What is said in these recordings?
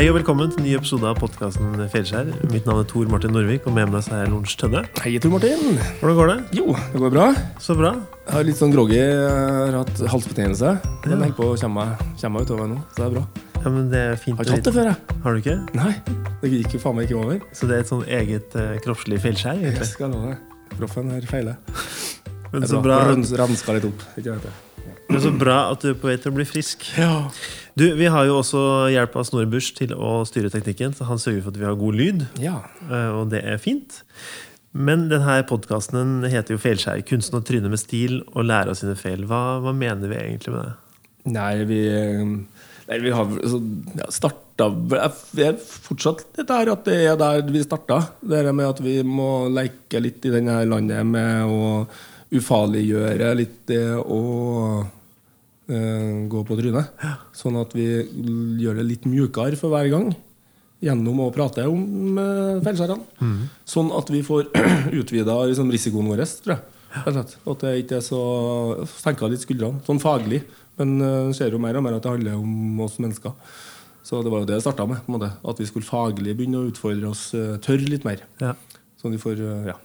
Hei og velkommen til en ny episode av podkasten Fjellskjær. Mitt navn er Tor Martin Norvik, og med meg så er Lorentz Tønne. Hei, Tor Martin. Hvordan går det? Jo, det går bra. Så bra. Jeg har litt sånn groggy. Jeg har hatt halsbetennelse. Den holder på å komme meg, utover nå, så det er bra. Ja, men det er fint Har ikke hatt det før, jeg. Har du ikke? Nei, det gikk jo faen meg ikke over. Så det er et sånn eget uh, kroppslig fjellskjær, Jeg skal love det. Proffen her feiler. Men så bra, Røns- Ranska litt opp. Ikke vet jeg. Men så bra at du er på vei til å bli frisk. Ja. Du, Vi har jo også hjelp av Snorre Busch til å styre teknikken, så han sørger for at vi har god lyd. ja. eh, Og det er fint. Men denne podkasten heter jo Feilskjær. Kunsten å tryne med stil og lære av sine feil. Hva, hva mener vi egentlig med det? Nei, vi Nei, vi har så, ja, starta Vi er fortsatt dette her at det er der vi starta. Det med at vi må leke litt i denne landet med å ufarliggjøre litt det eh, gå på trynet. Sånn at vi gjør det litt mjukere for hver gang. Gjennom å prate om uh, feilskjærene. Sånn at vi får utvida liksom, risikoen vår, tror jeg. Ja. At det ikke er så senka litt skuldrene. Sånn faglig. Men uh, det ser jo mer og mer at det handler om oss mennesker. Så det var jo det jeg starta med. At vi skulle faglig begynne å utfordre oss, uh, tørre litt mer. Ja. Sånn vi får uh, ja.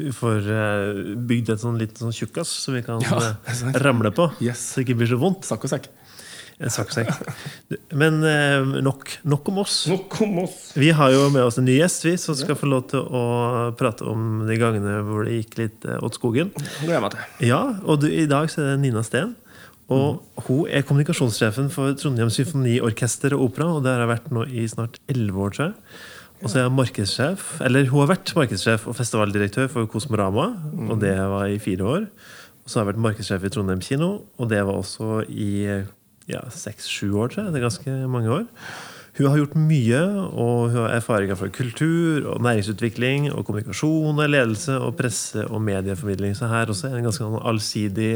Vi får eh, bygd et sånn litt sånn tjukkas som vi kan Ja, eh, ramle på. Yes. Så det ikke blir så vondt. Sakk og sekk. En sekk. Men eh, nok, nok om oss. Nok om oss! Vi har jo med oss en ny gjest vi, som skal få lov til å prate om de gangene hvor det gikk litt eh, åt skogen. Det jeg meg til. Ja, og du, i dag så er det Nina Steen. Og hun er kommunikasjonssjefen for Trondheim Symfoniorkester og Opera. Og der har hun vært nå i snart elleve år, tror jeg. Og så er jeg markedssjef, eller hun har vært markedssjef og festivaldirektør for Kosmorama. Og det var i fire år. Og så har hun vært markedssjef i Trondheim kino, og det var også i ja, seks-sju år, tror jeg. Det er ganske mange år. Hun har gjort mye, og hun har erfaringer fra kultur og næringsutvikling og kommunikasjon og ledelse og presse og medieformidling. Så her også er det en ganske sånn allsidig,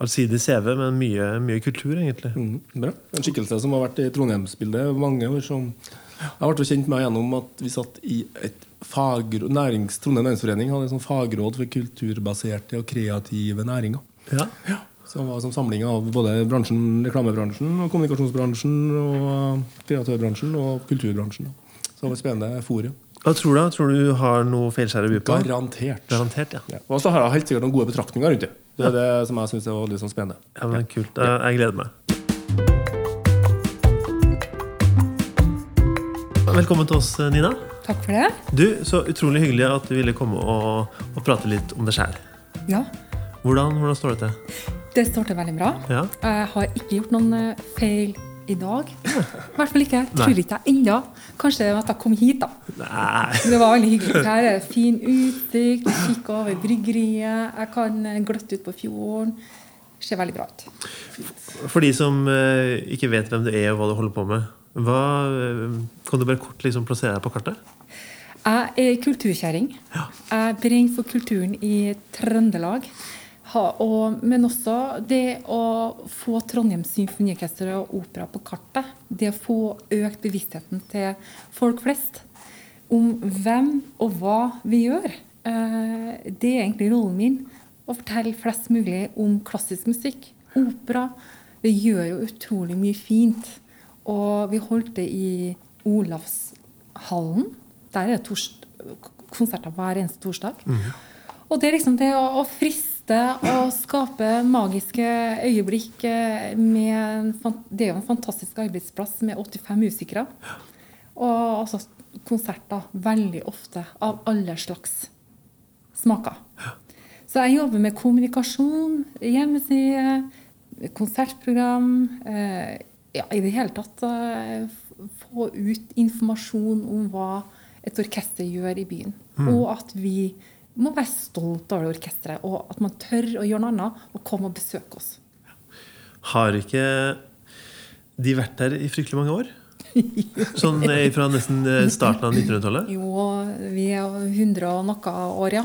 allsidig CV, men mye, mye kultur, egentlig. Mm, bra. En skikkelse som har vært i Trondheimsbildet mange år. Som jeg ble kjent med gjennom at vi satt i et fagråd, nærings, Trondheim Næringsforening hadde et sånt fagråd for kulturbaserte og kreative næringer. Ja. Som var som samling av både bransjen, reklamebransjen, og kommunikasjonsbransjen, og kreatørbransjen og kulturbransjen. Så det var et spennende forum. Hva tror du? Tror du har noe feilskjær by på? Garantert. Garantert, ja. Ja. Og så har jeg helt sikkert noen gode betraktninger rundt det. Det er det som jeg syns er veldig sånn spennende. ja men Kult. Jeg gleder meg. Velkommen til oss, Nina. Takk for det. Du, Så utrolig hyggelig at du ville komme og, og prate litt om deg sjæl. Ja, Hvordan, hvordan står det til? det står til veldig bra. Ja. Jeg har ikke gjort noen eh, feil i dag. I hvert fall ikke. Jeg Tror ikke jeg ennå. Kanskje det var at jeg kom hit, da. Nei. Det var veldig hyggelig. Her er fin utsikt. kikk over bryggeriet. Jeg kan eh, gløtte ut på fjorden. Ser veldig bra ut. For de som eh, ikke vet hvem du er og hva du holder på med, hva, eh, kan du bare kort liksom plassere deg på kartet? Jeg er kulturkjerring. Jeg brenner for kulturen i Trøndelag. Ha, og, men også det å få Trondheim Symfoniorkester og Opera på kartet. Det å få økt bevisstheten til folk flest om hvem og hva vi gjør. Eh, det er egentlig rollen min. Å fortelle flest mulig om klassisk musikk. Opera. Det gjør jo utrolig mye fint. Og vi holdt det i Olavshallen. Der er det konserter hver eneste torsdag. Og det er liksom det å, å friste og skape magiske øyeblikk eh, med en, Det er jo en fantastisk arbeidsplass med 85 musikere. Og altså konserter veldig ofte av alle slags smaker. Så jeg jobber med kommunikasjon, hjemmeside, konsertprogram. Eh, ja, I det hele tatt eh, få ut informasjon om hva et orkester gjør i byen. Og at vi må være stolt over det orkesteret, og at man tør å gjøre noe annet og komme og besøke oss. Har ikke de vært der i fryktelig mange år? Sånn eh, fra nesten eh, starten av 1900-tallet? Jo, vi er jo 100 og noe år, ja.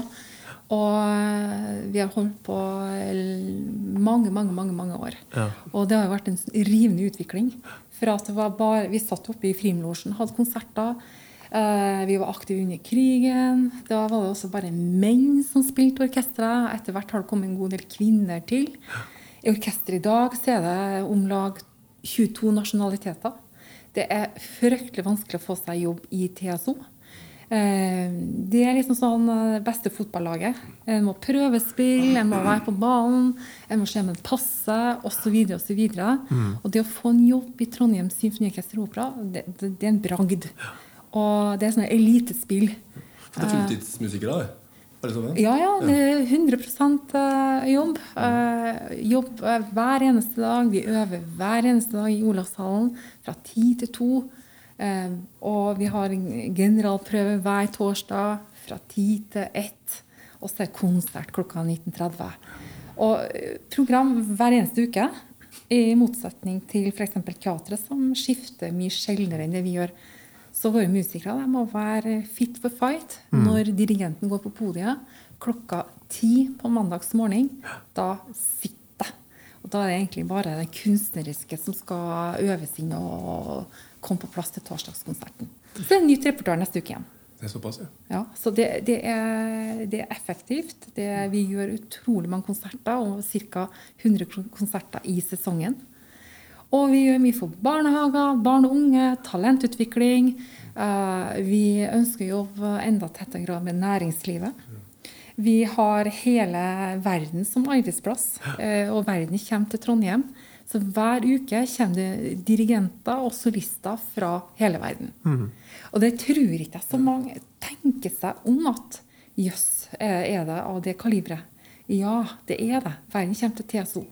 Og eh, vi har holdt på mange, mange, mange mange år. Ja. Og det har jo vært en rivende utvikling. Fra at det var bare, Vi satt oppe i Frimlosjen, hadde konserter. Eh, vi var aktive under krigen. Da var det også bare menn som spilte orkestre. Etter hvert har det kommet en god del kvinner til. I orkesteret i dag så er det om lag 22 nasjonaliteter. Det er fryktelig vanskelig å få seg jobb i TSO. Eh, det er liksom sånn eh, beste fotballaget. En må prøvespill, en må være på ballen, en må se om en passer, osv. osv. Mm. Og det å få en jobb i Trondheim Symfoniorkester Opera, det, det, det, er en bragd. Og det er sånn elitespill. Det er fulltidsmusikere, det? Sånn, ja, ja. Det er 100 eh, jobb. Jobb hver eneste dag. Vi øver hver eneste dag i Olavshallen fra ti til to. Eh, og vi har en generalprøve hver torsdag fra 10 til 1. Og så er det konsert klokka 19.30. Og eh, program hver eneste uke. I motsetning til f.eks. teatret, som skifter mye sjeldnere enn det vi gjør. Så våre musikere de må være fit for fight mm. når dirigenten går på podiet klokka ti på mandags morgen. Da sitter. Og da er det egentlig bare det kunstneriske som skal øves inn og kom på plass til torsdagskonserten. Så det er nytt repertoar neste uke igjen. Det er såpass, ja. ja så det, det, er, det er, effektivt. Det, vi gjør utrolig mange konserter, og ca. 100 konserter i sesongen. Og vi gjør mye for barnehager, barn og unge, talentutvikling. Uh, vi ønsker å jobbe enda tettere grad med næringslivet. Vi har hele verden som arbeidsplass, uh, og verden kommer til Trondheim. Så hver uke kommer det dirigenter og solister fra hele verden. Mm. Og det tror ikke jeg så mange tenker seg om at jøss, er det av det kaliberet? Ja, det er det. Verden kommer til TSO.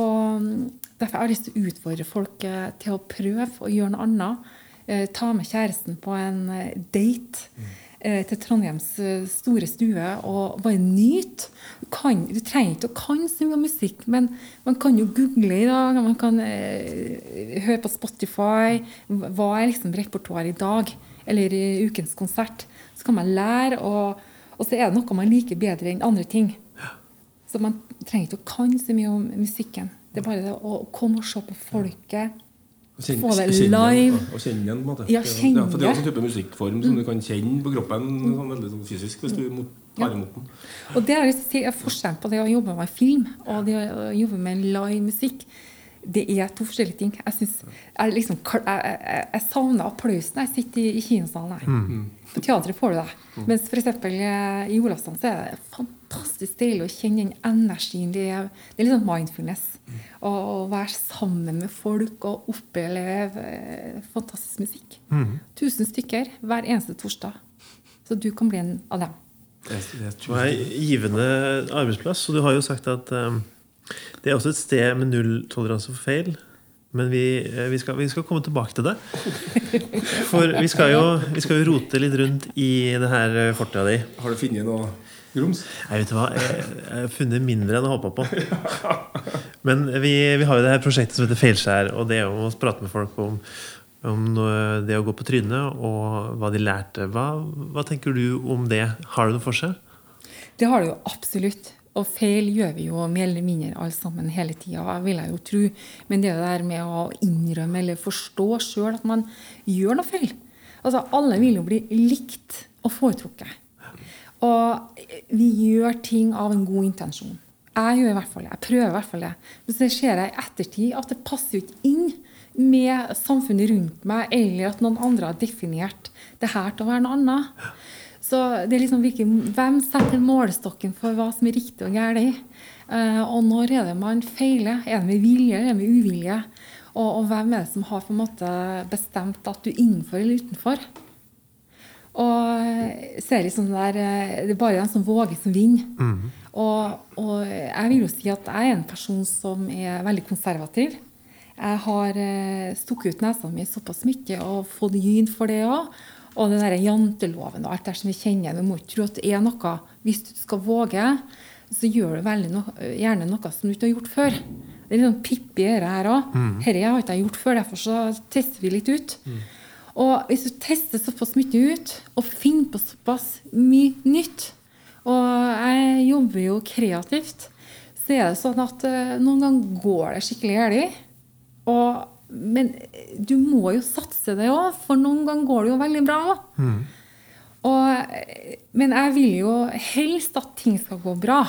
Og mm, Derfor har jeg lyst til å utfordre folk eh, til å prøve å gjøre noe annet. Eh, ta med kjæresten på en eh, date. Mm til Trondheims eh, store stue og bare nyte. Du, kan, du trenger ikke å kan så mye musikk, men man kan jo google i dag. Man kan eh, høre på Spotify. Hva er liksom repertoaret i dag? Eller i ukens konsert? Så kan man lære, og, og, så er det noe man liker bedre enn andre ting. Så man trenger ikke å kan så mye om musikken. Det er bare det å komme og se på folket Kjenne, få det live. Og kjenne igjen, på en måte. Ja, kjenne. Ja, for det er også en type musikkform som du kan kjenne på kroppen sånn veldig sånn fysisk hvis du tar imot den. Og det er, forskjellen på det å jobbe med film og det å jobbe med live musikk. Det er to forskjellige ting. Jeg, synes, jeg, liksom, jeg, jeg, jeg savner applausen når jeg sitter i, i kinosalen. her. Mm. På teatret får du det. Mm. Mens f.eks. Eh, i Olavsdalen så er det fantastisk deilig å kjenne den energien. Det er, det er litt sånn mindfulness. Mm. Å, være sammen med folk og oppleve eh, fantastisk musikk. Mm. Tusen stykker hver eneste torsdag. Så du kan bli en av dem. Det er en givende arbeidsplass. Og du har jo sagt at um, det er også et sted med null toleranse for feil. Men vi, eh, vi, skal, vi, skal, komme tilbake til det. For vi skal, jo, vi skal jo rote litt rundt i det her fortida di. Har du funnet noe grums? Jeg vet hva, jeg, har funnet mindre enn jeg håpa på. Men vi, vi, har jo det her prosjektet som heter Feilskjær. Og det er jo å prate med folk om, om det å gå på trynet og hva de lærte. Hva, hva tenker du om det? Har det noe for seg? Det har det jo absolutt. Og feil gjør vi jo mer eller mindre alle sammen hele tida, vil jeg jo tro. Men det der med å innrømme eller forstå sjøl at man gjør noe feil Altså, Alle vil jo bli likt og foretrukket. Og vi gjør ting av en god intensjon. Jeg gjør i hvert fall det. Jeg prøver i hvert fall det. Men så ser jeg i ettertid at det passer ikke inn med samfunnet rundt meg, eller at noen andre har definert det her til å være noe annet. Så det er liksom Hvem setter målestokken for hva som er riktig og galt? Uh, og når er det man feiler? Er det med vilje eller er det med uvilje? Og, og, hvem er det som har på en måte bestemt at du er innenfor eller utenfor? Og ser liksom der, eh, Det er bare den som våger, som vinner. Mm. Og, og, jeg vil jo si at jeg er en person som er veldig konservativ. Jeg har uh, stukket ut nesa mi såpass mye og fått gyn for det òg. Og den der janteloven og alt det som vi kjenner. Du må ikke tro at det er noe Hvis du skal våge, så gjør du no gjerne noe som du ikke har gjort før. Det er litt sånn pippi dette her òg. Mm. Dette har ikke gjort før, derfor så tester vi litt ut. Mm. Og hvis du tester såpass mye ut, og finner på såpass mye nytt Og jeg jobber jo kreativt, så er det sånn at uh, noen ganger går det skikkelig galt. Men du må jo satse det òg, for noen ganger går det jo veldig bra òg. Mm. men jeg vil jo helst at ting skal gå bra.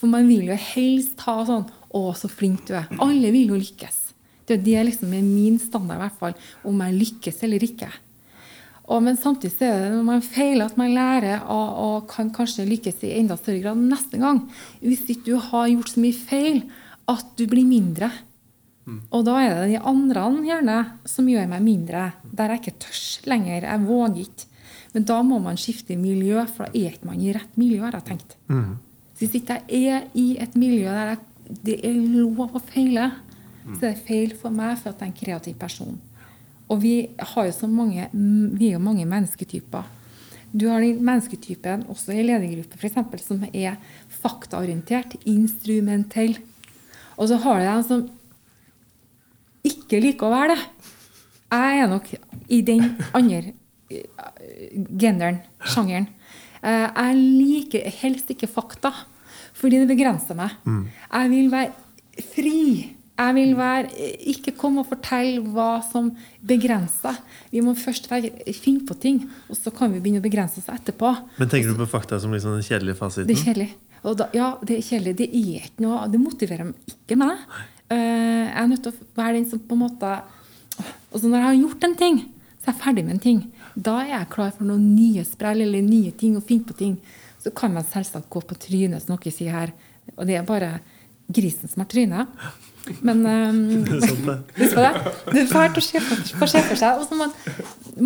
For man vil jo helst ha sånn 'Å, så flink du er'. Alle vil jo lykkes. Det er det liksom er min standard, i hvert fall, om jeg lykkes eller ikke. Og, men samtidig så er det når man feiler, at man lærer og, og kan kanskje lykkes i enda større grad neste gang. Hvis ikke du har gjort så mye feil at du blir mindre. Og da er det de andre gjerne som gjør meg mindre. Der jeg ikke tørs lenger. Jeg våger ikke. Men da må man skifte miljø, for da er ikke man i rett miljø, har jeg tenkt. Så hvis ikke jeg er i et miljø der jeg, det er lov å feile, så det er feil for meg for at jeg er en kreativ person. Og vi har jo så mange, vi er jo mange mennesketyper. Du har den mennesketypen også i ledergruppe for eksempel, som er faktaorientert, instrumentell. Og så har du den som ikke liker å være det. Jeg er nok i den andre eh, genderen, sjangeren. Eh, Jeg liker helst ikke fakta, fordi det begrenser meg. Jeg vil være fri. Jeg vil være, ikke komme og fortelle hva som begrenser. Vi må først være, finne på ting, og så kan vi begynne å begrense oss etterpå. Men tenker du på fakta som liksom den kjedelige fasiten? Det er kjedelig. Og da, ja, det er kjedelig. Det er ikke noe Det motiverer ikke meg. Uh, jeg er nødt til å være den som på en måte Og så når jeg har gjort en ting, så er jeg ferdig med en ting. Da er jeg klar for noen nye sprell eller nye ting og finne på ting. Så kan man selvsagt gå på trynet, som dere sier her. Og det er bare grisen som har tryne. Men um, Det er sant, det. Det. Det er fælt å se for, se for seg. Og så man,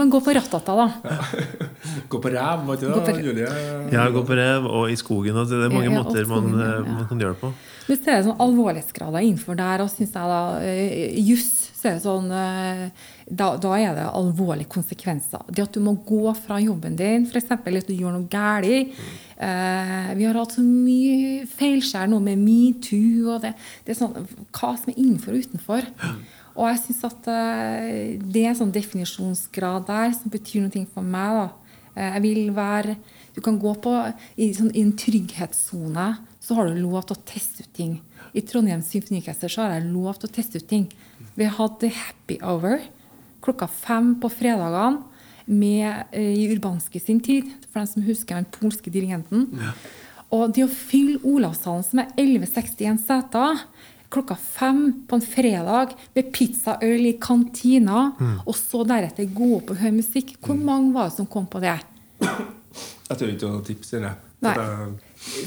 man går på rattata, da. Gå på ræv, var ikke Gå på det. Julie? Ja, gå på rev og i skogen. Altså. Det er mange Ja, ja, måter man, ja, eh, man kan gjøre det på. Hvis det er sånn alvorlighetsgrader innenfor der, og synes jeg da uh, juss, så er det sånn eh, da, da er det alvorlige konsekvenser. Det at du må gå fra jobben din, f.eks. at du gjør noe galt. Eh, vi har hatt så mye feilskjær nå med metoo, det, det er sånn hva som er innenfor og utenfor. Og jeg syns at eh, det er en sånn definisjonsgrad der som betyr noe for meg. da. Eh, Jeg vil være Du kan gå på i, sånn, i en trygghetssone, så har du lov til å teste ut ting. I Trondheim Symfoniorkester så har jeg lov til å teste ut ting. Vi har hadde happy hour klokka fem på fredagene med, eh, i Urbanski sin tid, for den som husker den polske dirigenten. Og det å fylle Olavshallen, som er 1161 seter, klokka fem på en fredag med pizza øl i kantina, og så deretter gå opp og høre musikk. Hvor mange var det som kom på det? Jeg tør ikke å tipse Det. Nei.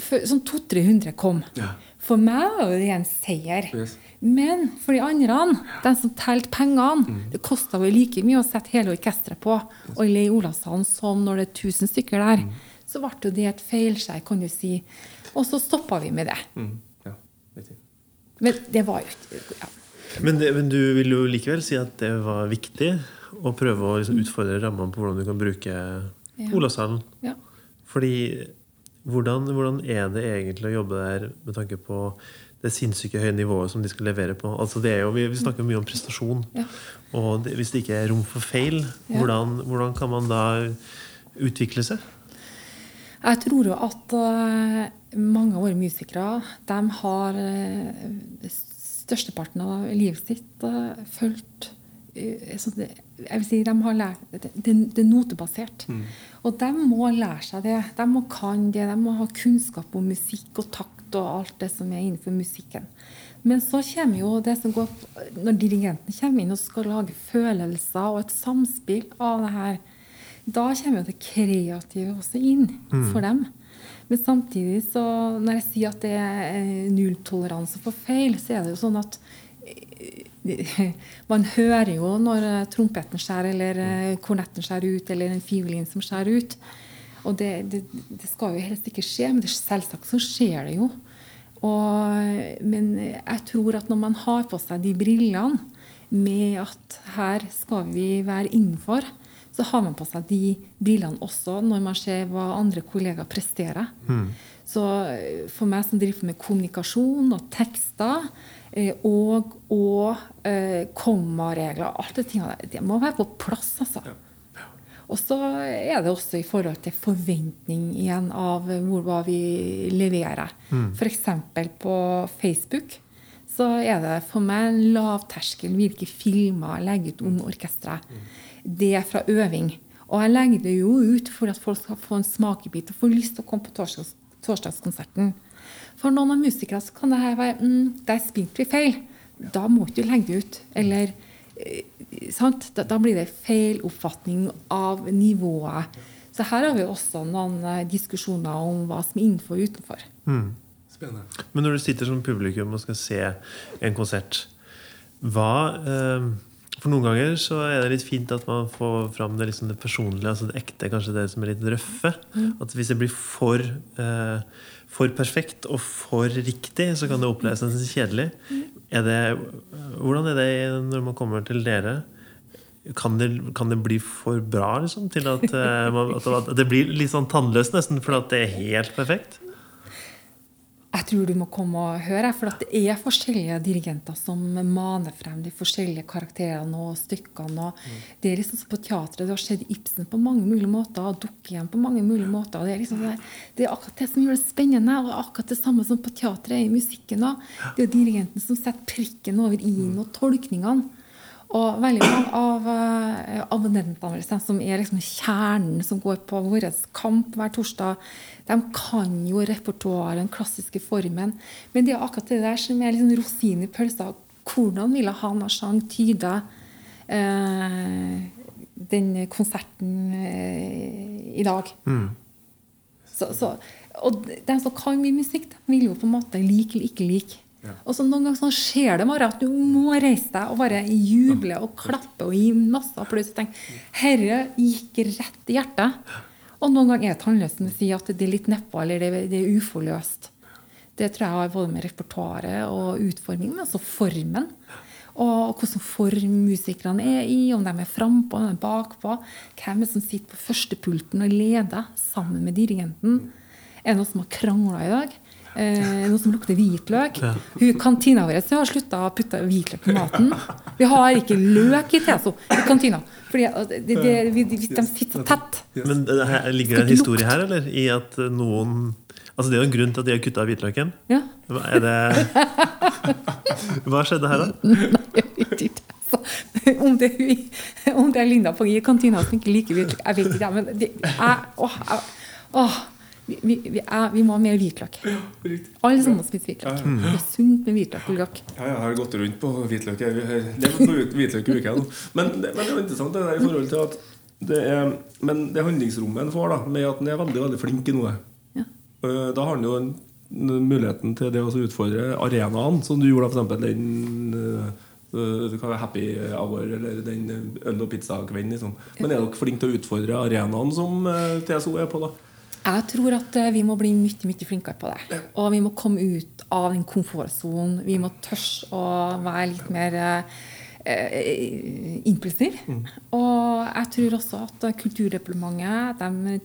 For, sånn 200-300 kom. Ja. For meg var det en seier. Yes. Men for de andre, de som telte pengene Det kosta vel like mye å sette hele orkesteret på og leie Olavshallen som når det er 1000 stykker der. Så ble jo det et feilskjær, kan du si. Og så stoppa vi med det. Mm. Ja, vet. Men det var jo ikke ja. Men, det, men du vil jo likevel si at det var viktig å prøve å liksom utfordre rammene på hvordan du kan bruke Ja. Olavshallen. ja. Fordi hvordan, hvordan er det egentlig å jobbe der med tanke på det sinnssyke høye nivået som de skal levere på? Altså det er jo, vi, vi snakker mye om prestasjon. Ja. Og det, hvis det ikke er rom for feil, Ja. hvordan, hvordan kan man da utvikle seg? Jeg tror jo at eh, mange av våre musikere de har uh, størsteparten av livet sitt fulgt eh, det, jeg vil si, de har lært, det, det, er notebasert. Og de må lære seg det. De må kan det. De må ha kunnskap om musikk og takt og alt det som er innenfor musikken. Men så kommer jo det som går Når dirigenten kommer inn og skal lage følelser og et samspill av det her, da kommer jo det kreative også inn for dem. Men samtidig, så når jeg sier at det er nulltoleranse for feil, så er det jo sånn at eh, man hører jo når trompeten skjærer, eller eh, kornetten skjærer ut, eller en fiolin som skjærer ut. Og det, det, det skal jo helst ikke skje, men det, selvsagt så skjer det jo. Og, men jeg tror at når man har på seg de brillene med at her skal vi være innenfor, så har man på seg de brillene også når man ser hva andre kollegaer presterer. Så eh, for meg som driver med kommunikasjon og tekster eh, og, og eh, kommaregler, alt det tingene der, det må være på plass, altså. Og så er det også i forhold til forventning igjen av hvor, hva vi leverer. F.eks. på Facebook så er det for meg en lavterskel hvilke filmer jeg legger ut om orkesteret. Det er fra øving. Og jeg legger det jo ut for at folk skal få en smakebit og få lyst til å komme på torsdags, torsdagskonserten. For noen av musikere så kan det her være mm, Der spilte vi feil. da må ikke du legge det ut. Eller? Da, da blir det feil oppfatning av nivået. Så her har vi også noen eh, diskusjoner om hva som er innenfor og utenfor. Spennende. Men når du sitter som publikum og skal se en konsert, hva eh, For noen ganger så er det litt fint at man får fram det, liksom det personlige, altså det ekte, kanskje det som er litt røffe. At hvis det blir for, eh, for perfekt og for riktig, så kan det oppleves nesten kjedelig. Er det, hvordan er det når man kommer til dere? Kan det, kan det bli for bra liksom, til at, eh, at det blir litt sånn tannløst nesten fordi det er helt perfekt? Jeg tror du må komme og høre, for at det er forskjellige dirigenter som maner frem de forskjellige karakterene og stykkene. Og det er liksom som på teatret. Du har sett Ibsen på mange mulige måter, og Dukkehjem på mange mulige måter. Det er, liksom det, er akkurat det som gjør det spennende, og akkurat det samme som på teatret i musikken. òg. Det er dirigenten som setter prikken over i-en og tolkningene. Og veldig mange av abonnentene våre, som er liksom kjernen som går på vår kamp hver torsdag, de kan jo repertoaret, den klassiske formen. Men det er akkurat det der som er liksom rosinen i pølsa. Hvordan ville han ha sang tyde eh, den konserten eh, i dag? Så, så, og de som kan mye musikk, de vil jo på en måte like eller ikke like. Og så Noen ganger sånn skjer det bare at du må reise deg og bare juble og klappe og gi masse applaus. og tenke, Herre gikk rett i hjertet. Og noen ganger er tannløsen å si at det er litt nedpå eller det, det er uforløst. Det tror jeg har både med repertoaret og utformingen, men også formen. Og hvordan form musikerne er i, om de er frampå eller bakpå. Hvem er som sitter på førstepulten og leder sammen med dirigenten? Er det noen som har krangla i dag? Eh, noe som lukter hvitløk. Hun, kantina vår har slutta å putte hvitløk i maten. Vi har ikke løk i Teso i kantina. Fordi det, det, vi, de sitter tett. Men her, ligger det en historie her, eller? I at noen Altså Det er jo en grunn til at de har kutta hvitløken. Ja. Hva er det Hva skjedde her, da? Nei, jeg vet ikke. Om, det, om det er Linda på i kantina som ikke liker hvitløk, jeg vet ikke. Men det jeg, åh, jeg- åh, vi, vi, vi, er, vi må ha mer hvitløk. Ja, Alle sammen må spise hvitløk. Det er sunt med hvitløk og løk. Ja, jeg har gått rundt på hvitløk. Det er på hvitløk i uka. Men, det- men det er jo interessant det der i forhold til at det er, Men det handlingsrommet en får, da, med at en er veldig veldig flink i noe Ja. Øh, Da har en jo muligheten til det å utfordre arenaen, som du gjorde f.eks. den det kan være Happy Hour eller den øl- og pizzakvelden. Liksom. Men er dere flinke til å utfordre arenaen som øh, TSO er på? da? Jeg tror at eh, vi må bli mye, mye flinkere på det. Og vi må komme ut av den komfortsonen. Vi må tørre å være litt mer eh, eh, impulsiv. Og jeg tror også at Kulturdepartementet de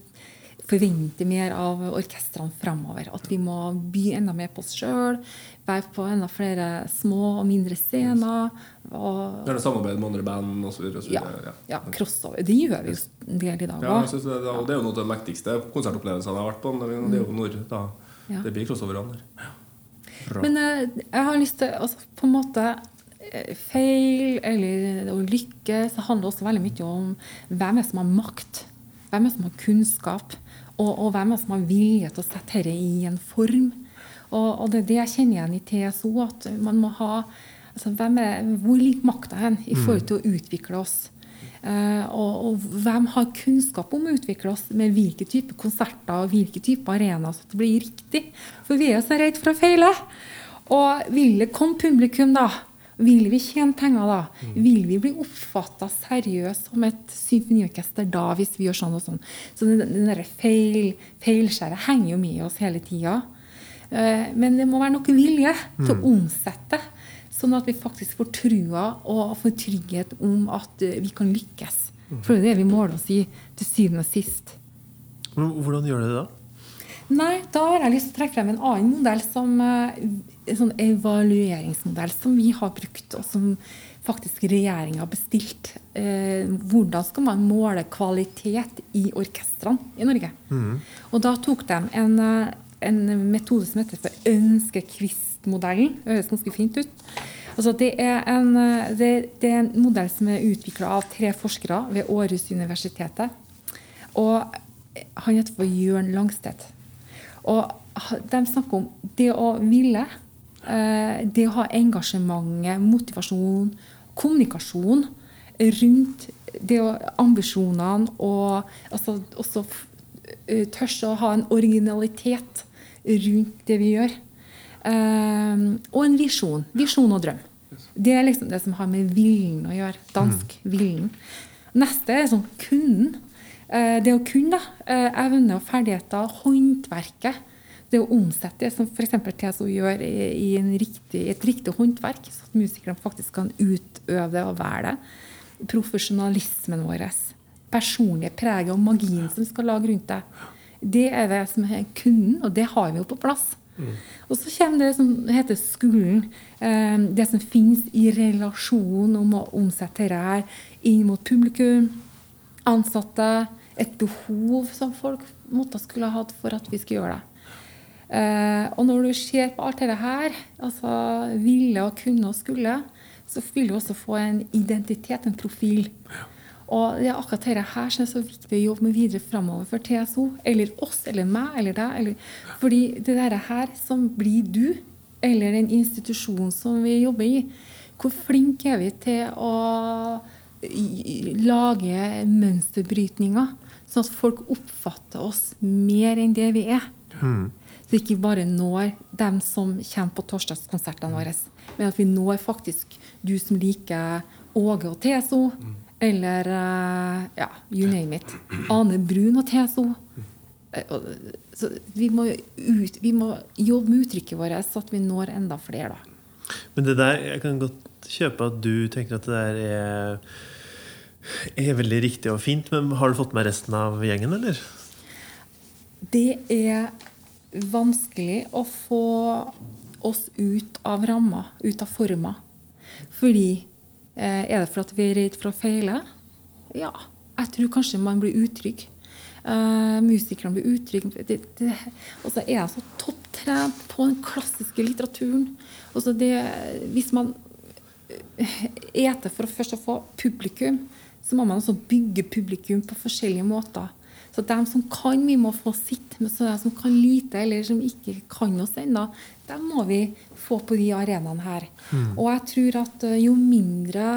forventer mer av orkestrene framover. At vi må by enda mer på oss sjøl. Være på enda flere små og mindre scener. Og Gjerne samarbeid med andre band osv. ja, ja, crossover. Det gjør vi jo en del i dag òg. Ja, det, det er jo noe av den mektigste konsertopplevelsen jeg har vært på. Det er jo når da, det blir crossoverne der. Bra. Men eh, jeg har lyst til altså, på en måte eh, Feil eller å lykkes det handler også veldig mye om hvem er som har makt. Hvem er som har kunnskap. Og, og hvem er det som har vilje til å sette dette i en form. Og, og det er det jeg kjenner igjen i TSO. At man må ha altså, hvem er, Hvor ligger makta hen i forhold til å utvikle oss? Uh, og, og hvem har kunnskap om å utvikle oss med hvilke typer konserter og hvilke typer arenaer, så det blir riktig? For vi er så redde for å feile. Og vil det komme publikum, da? Vil vi tjene penger da? Vil vi bli oppfatta seriøst som et symfoniorkester da, hvis vi gjør sånn og sånn? Så den, den der feil, feilskjæret henger jo med oss hele tida. Eh, Men det må være nok vilje til å omsette, sånn at vi faktisk får trua og får trygghet om at eh, vi kan lykkes. For det er det vi måler oss i til syvende og sist. Hvordan gjør dere det da? Nei, da har jeg lyst til å trekke frem en annen modell som eh, sånn evalueringsmodell som vi har brukt, og som faktisk regjeringa har bestilt. Eh, hvordan skal man måle kvalitet i orkestrene i Norge? Og da tok de en, eh, en metode som heter for ønskekvistmodellen. Det høres ganske fint ut. Altså det, er en, eh, det, det er en modell som er utvikla av tre forskere ved Århus universitetet. Og han heter for Jørn Langstedt. Og de snakker om det å ville det å ha engasjementet, motivasjon, kommunikasjon rundt det å, ambisjonene og altså, også uh, tørs å ha en originalitet rundt det vi gjør. Um, og en visjon. Visjon og drøm. Det er liksom det som har med viljen å gjøre. Dansk viljen. Neste er sånn kunden. Uh, det å kunne eh, evne og ferdigheter, håndverket. Det å omsette det som f.eks. TSO gjør i, riktig, et riktig håndverk, så at musikerne faktisk kan utøve det og være det. Profesjonalismen vår. Personlige preget og magien som vi skal lage rundt det. Det er det som er kunden, og det har vi jo på plass. Mm. Og så kommer det som heter skolen. Eh, det som finnes i relasjon om å omsette det her inn mot publikum, ansatte, et behov som folk måtte skulle ha hatt for at vi skulle gjøre det. Eh, og når du ser på alt dette her, altså ville og kunne og skulle, så vil du også få en identitet, en profil. Og det er akkurat dette her som er så viktig å jobbe med videre framover for TSO. Eller oss, eller meg, eller deg. Eller, fordi det dette her som blir du, eller en institusjon som vi jobber i. Hvor flinke er vi til å lage mønsterbrytninger, sånn at folk oppfatter oss mer enn det vi er? Mm. Så ikke bare når dem som kommer på torsdagskonsertene våre, men at vi når faktisk du som liker Åge og TSO. Eller eh, ja, you name it. Ane Brun og TSO. Eh, så vi må, ut, vi må jobbe med uttrykket vårt, så at vi når enda flere. da. Men det der, jeg kan godt kjøpe at du tenker at det der er, er veldig riktig og fint. Men har du fått med resten av gjengen, eller? Det er vanskelig å få oss ut av ramma, ut av forma. Fordi Eh, er det for at vi er redd for å feile? Ja. Jeg tror kanskje man blir utrygg. Uh, musikerne blir utrygge. Og så er jeg så topptrent på den klassiske litteraturen. Det, hvis man eter for å først å få publikum, så må man også bygge publikum på forskjellige måter. Så de som kan, vi må få sitt. Men så de som kan lite, eller som ikke kan oss ennå, dem må vi få på de arenaene her. Mm. Og jeg tror at eh, jo mindre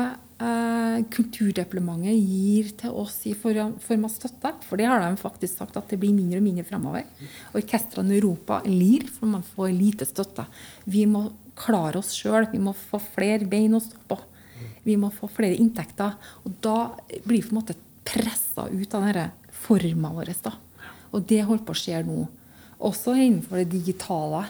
eh, Kulturdepartementet gir til oss i form, form av støtte, for det har de faktisk sagt at det blir mindre og mindre fremover. Orkestrene i Europa lir, for man får lite støtte. Vi må klare oss sjøl. Vi må få flere bein å stå på. Vi må få flere inntekter. Og da blir vi på en måte pressa ut av denne forma vår. Da. Og det holder på å skje nå. Også innenfor det digitale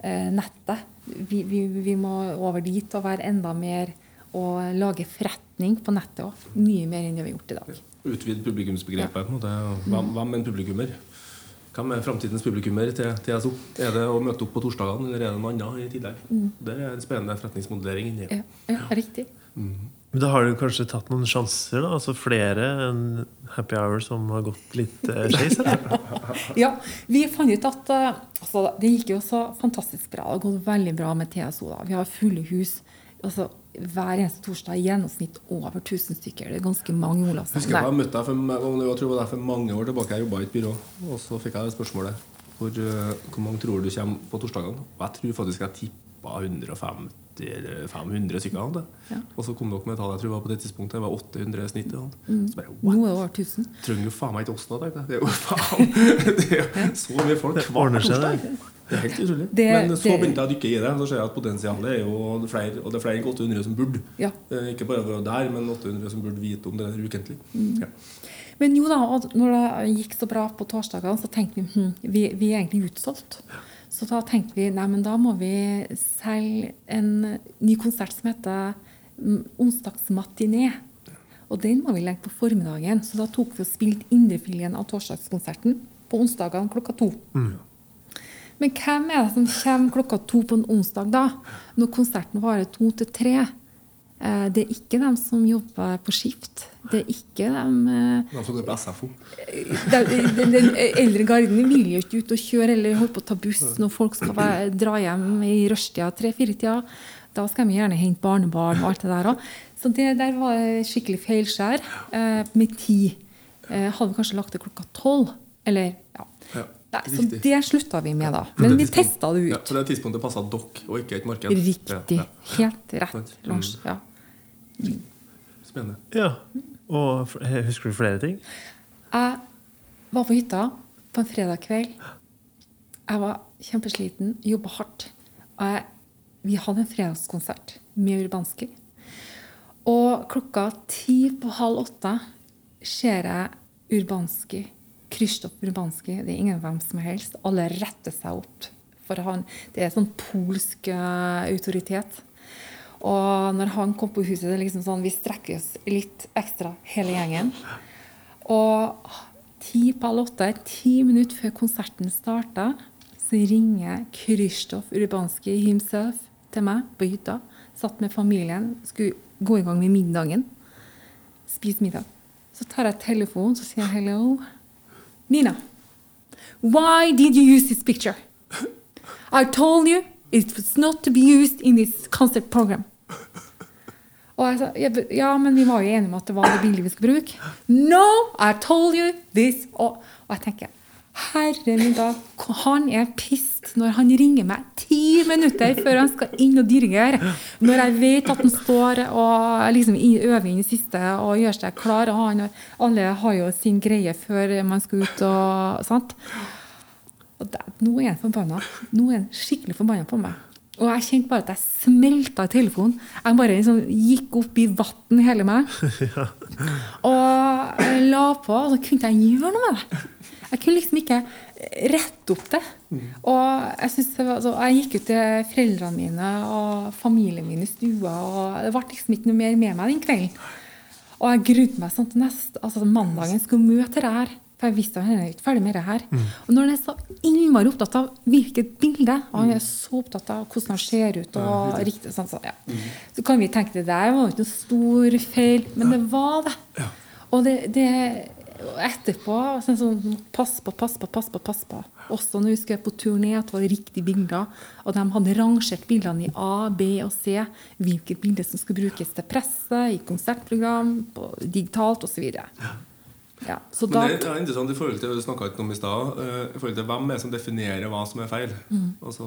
eh, nettet. Vi, vi, vi, må over dit og være enda mer og lage forretning på nettet òg. Mye mer enn det vi har gjort i dag. Utvide publikumsbegrepet. Ja. Hva, hva med en publikummer? Hvem er framtidens publikummer til TSO? Er det å møte opp på torsdagene, eller er det noe annet i tillegg? Mm. Det er en spennende forretningsmodellering inni. Ja, ja, riktig. Mm. Men da har du kanskje tatt noen sjanser? da? Altså Flere enn Happy Hour som har gått litt skeis? ja, vi fant ut at uh, altså, det gikk jo så fantastisk bra. Det har gått veldig bra med TSO. da. Vi har fulle hus. altså hver eneste torsdag i gjennomsnitt over 1000 stykker. Det er ganske mange Olavsson. Husker jeg møtte deg for, jeg tror det var for mange år tilbake. Jeg jobba i et byrå, og så fikk jeg det spørsmålet. Hvor, uh, hvor mange tror du kommer på torsdagene? Og jeg tror faktisk jeg tippa 150 500 stykker. Ja. Og så kom dere med tall jeg tror var på det tidspunktet. Det var 800 snitt. Mm. Så bare, what? Nå er det over 1000. Trenger jo faen meg ikke oss nå, tenkte jeg. Det er jo faen Det er så mye folk hver torsdag. Det er helt utrolig. Det, Men så begynte jeg å dykke i det. Så ser jeg at potensialet er jo flere, og det er flere enn 800 som burde. Ja. Eh, ikke bare der, men 800 som burde vite om det der ukentlig. Mm. Ja. Men jo da, når det gikk så bra på torsdagene, så tenkte vi hm, vi, vi er egentlig utsolgt. Så da tenkte vi nei, men da må vi selge en ny konsert som heter Onsdagsmatiné. Og den må vi legge på formiddagen. Så da tok vi og spilte indrefileten av torsdagskonserten på onsdagene klokka to. Mm. Men hvem er det som kommer klokka to på en onsdag, da? Når konserten varer to til tre? Eh, det er ikke dem som jobber på skift. Det er ikke dem eh, De som går på SFO? Den, den eldre garden vil jo ikke ut og kjøre eller holde på å ta buss når folk skal være, dra hjem i rushtida, tre-fire-tida. Da skal de gjerne hente barnebarn og alt det der òg. Så det der var skikkelig feilskjær eh, med tid. Hadde vi kanskje lagt det klokka tolv, eller ja. Nei, så det slutta vi med, da. Men vi testa det Ja, ut. for det tidspunktet passa dere, og ikke et marked. Riktig. Ja, ja. Helt rett. Lars. Ja. Spennende. Ja. Og husker du flere ting? Jeg var på hytta på en fredag kveld. Jeg var kjempesliten, jobba hardt. Og jeg, vi hadde en fredagskonsert med Urbanski. Og klokka ti på halv åtte ser jeg Urbanski, Krzysztof Urbanski. Det er ingen hvem som helst. Alle retter seg opp for han. Det er sånn polsk eh, autoritet. Og når han kom på huset, det er liksom sånn, vi strekker oss litt ekstra, hele gjengen. Og ti på halv åtte, ti minutter før konserten starta, så ringer Krzysztof Urbanski himself til meg på hytta. Satt med familien, skulle gå i gang med middagen. Spise middag. Så tar jeg telefonen, så sier jeg hello. Nina, why did you use this picture? I told you it was not to be used in this concert program. Og jeg sa ja, men vi var jo enige om at det var det bildet vi skulle bruke. No, I told you this. Og, og jeg tenker Herre min da, han er pissed når han ringer meg ti minutter før han skal inn og dirigere. Når jeg vet at han står og liksom øver inn i siste og gjør seg klar. Og han, alle har jo sin greie før man skal ut og sant? Og det, nå er han forbanna. Nå er han skikkelig forbanna på meg. Og jeg kjente bare at jeg smelta i telefonen. Jeg bare liksom gikk opp i vann hele meg. Og la på, og så kunne jeg ikke gjøre noe med det. Jeg kunne liksom ikke rette opp det. Og jeg, det var, så jeg gikk ut til foreldrene mine og familien min i stua, og det ble liksom ikke noe mer med meg den kvelden. Og jeg grudde meg sånn til neste, altså mandagen skulle møte det her. For jeg visste at han er ikke ferdig med det her. Og når han er så innmari opptatt av hvilket bilde, og han er så opptatt av hvordan han ser ut, og riktig sånn, så, ja. så kan vi tenke det der var ikke noe stor feil, men det var det. Og det, det etterpå sånn, sånn, Pass på, pass på, pass på. pass på. Også når vi skulle på turné, at det var riktige bilder. Og de hadde rangert bildene i A, B og C. Hvilket bilde som skulle brukes til presse, i konsertprogram, digitalt osv. Ja, så Men det er interessant i forhold til du snakka ikke om i stad, eh, i forhold til hvem er det som definerer hva som er feil. Mm. Altså,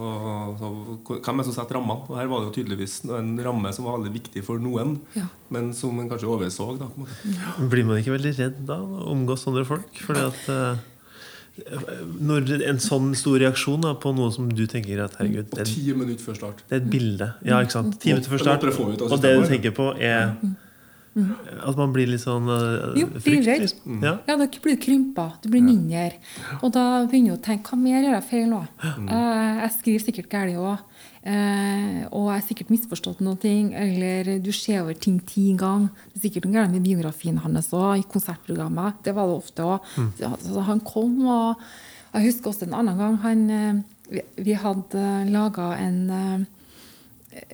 så, hvem er det som setter rammene? Og her var det jo tydeligvis en ramme som var veldig viktig for noen, Ja. men som en kanskje overså. Da, på en måte. Blir man ikke veldig redd da å omgås sånne folk? Fordi at eh, Når en sånn stor reaksjon da, på noe som du tenker at herregud, det Og er, ti minutter før start. det er et bilde Ja, ikke sant? Ti minutter før start. Og det du tenker på, er at man blir litt sånn uh, Jo, frykt, redd. liksom. Ja. Ja, da blir du krympa. Du blir mindre. Og da begynner du å tenke hva mer gjør jeg feil nå? Eh, jeg skriver sikkert galt òg. Uh, og jeg har sikkert misforstått noe. Eller du ser over ting ti ganger. Det er sikkert noe galt med biografien hans òg, i konsertprogrammet. Det var det ofte òg. Så han kom, og jeg husker også en annen gang han, eh, vi, vi hadde laga en eh,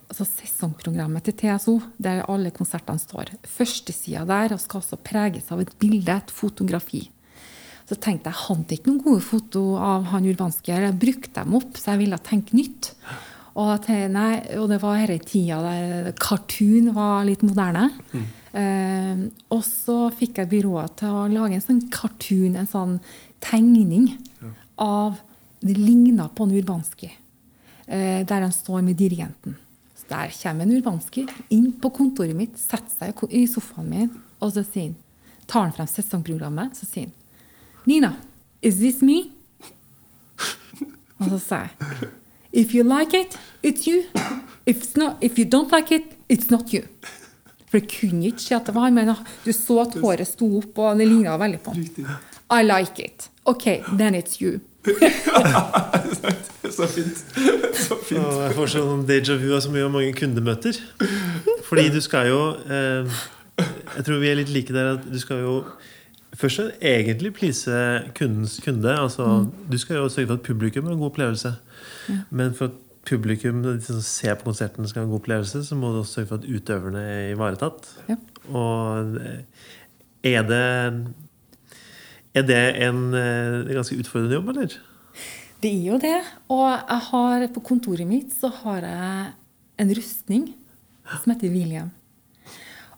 altså sesongprogrammet til TSO, der alle konsertene står. Førstesida der skal også preges av et bilde, et fotografi. Så tenkte jeg hadde ikke noen gode foto av han urbanske, her. Jeg brukte dem opp, så jeg ville tenke nytt. Og, jeg nei, og det var denne tida der cartoon var litt moderne. Eh, og så fikk jeg byrået til å lage en sånn cartoon, en sånn tegning av Det ligna på en Urbanski. Eh, der han står med dirigenten. Der kommer en Urbanski inn på kontoret mitt, setter seg i sofaen min, og så sier han, tar han frem sesongprogrammet, så sier han Nina, is this me? Og så sier jeg If you like it, it's you. If, it's not, if you don't like it, it's not you. For jeg kunne ikke si at det var han, men du så at håret sto opp, og det ligna veldig på han. I like it. OK, then it's you. Så fint. Så fint. Og jeg får sånn déjà vu av så mye av mange kundemøter. Fordi du skal jo eh, Jeg tror vi er litt like der at du skal jo først og egentlig please kundens kunde. Altså, Du skal jo sørge for at publikum har en god opplevelse. Men for at publikum de som ser på konserten skal ha en god opplevelse, så må du også sørge for at utøverne er ivaretatt. Ja. Og eh, er det Er det en eh, ganske utfordrende jobb, eller? Det er jo det. Og jeg har, på kontoret mitt så har jeg en rustning som heter William.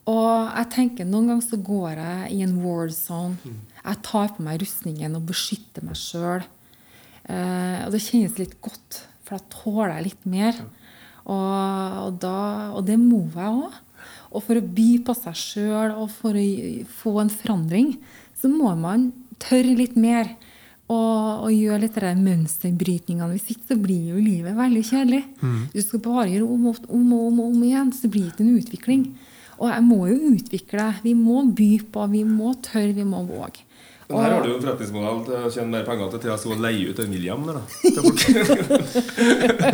Og jeg tenker noen ganger så går jeg i en war zone. Jeg tar på meg rustningen og beskytter meg sjøl. Eh, og det kjennes litt godt, for da tåler jeg litt mer. Og, og, da, og det må jeg òg. Og for å by på seg sjøl og for å få en forandring, så må man tørre litt mer. Og, og gjøre litt de mønsterbrytningene. Hvis ikke så blir jo livet veldig kjedelig. Du skal bare gjøre om og om, om, om igjen, så blir det ikke en utvikling. Og jeg må jo utvikle. Vi må by på, vi må tørre, vi må våge. Men her har du jo en forretningsmodell til å tjene mer penger til stå og leie ut en William. Der, da. Til folk.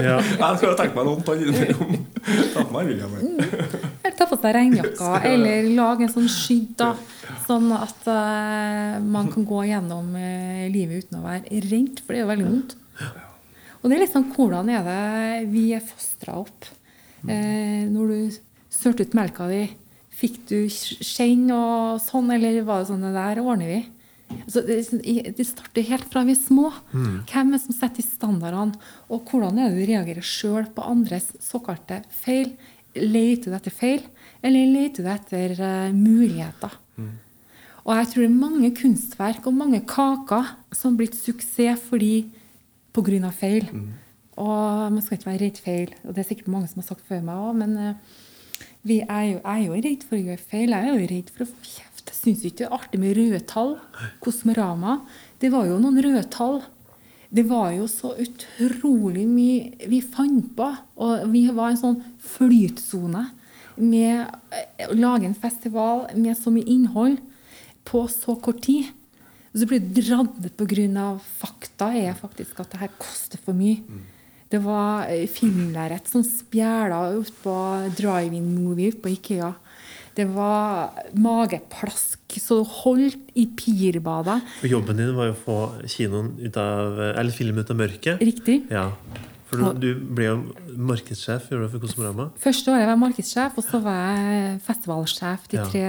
Ja. Jeg skulle tenkt meg noe om ta ta på meg William. her. Eller ta på seg regnjakka, eller lage en sånn skydd, da. Sånn at uh, man kan gå gjennom uh, livet uten å være redd, for det er jo veldig vondt. Og det er liksom hvordan er det vi er fostra opp. Uh, når du sørte ut melka di, fikk du skjenn og sånn, eller var det sånn det der ordner vi? Altså, det, det starter helt fra vi er små. Hvem er det som setter standardene? Og hvordan er det du reagerer sjøl på andres såkalte feil? Leter du etter feil, eller leter du etter uh, muligheter? Og jeg tror det er mange kunstverk og mange kaker som har blitt suksess fordi pga. feil. Og man skal ikke være redd feil. Og det er sikkert mange som har sagt før meg òg, men eh, vi er jo, jeg er jo redd for å gjøre feil. Jeg er jo redd for å få kjeft. Jeg syns ikke det er artig med røde tall. Kosmorama. Det var jo noen røde tall. Det var jo så utrolig mye vi fant på. Og vi var en sånn flytsone med eh, å lage en festival med så mye innhold på så kort tid. Og så blir det dratt ned pga. fakta er faktisk at det her koster for mye. Det var eh, filmlerret som spjæla på drive-in-movie på Ikea. Det var mageplask så holdt i pirbadet. Jobben din var jo å få kinoen ut av Eller filmen ut av mørket. Riktig. Ja. For du, du ble jo markedssjef gjorde du for Kosmorama. Første året var jeg markedssjef, og så var jeg festivalsjef de Ja. tre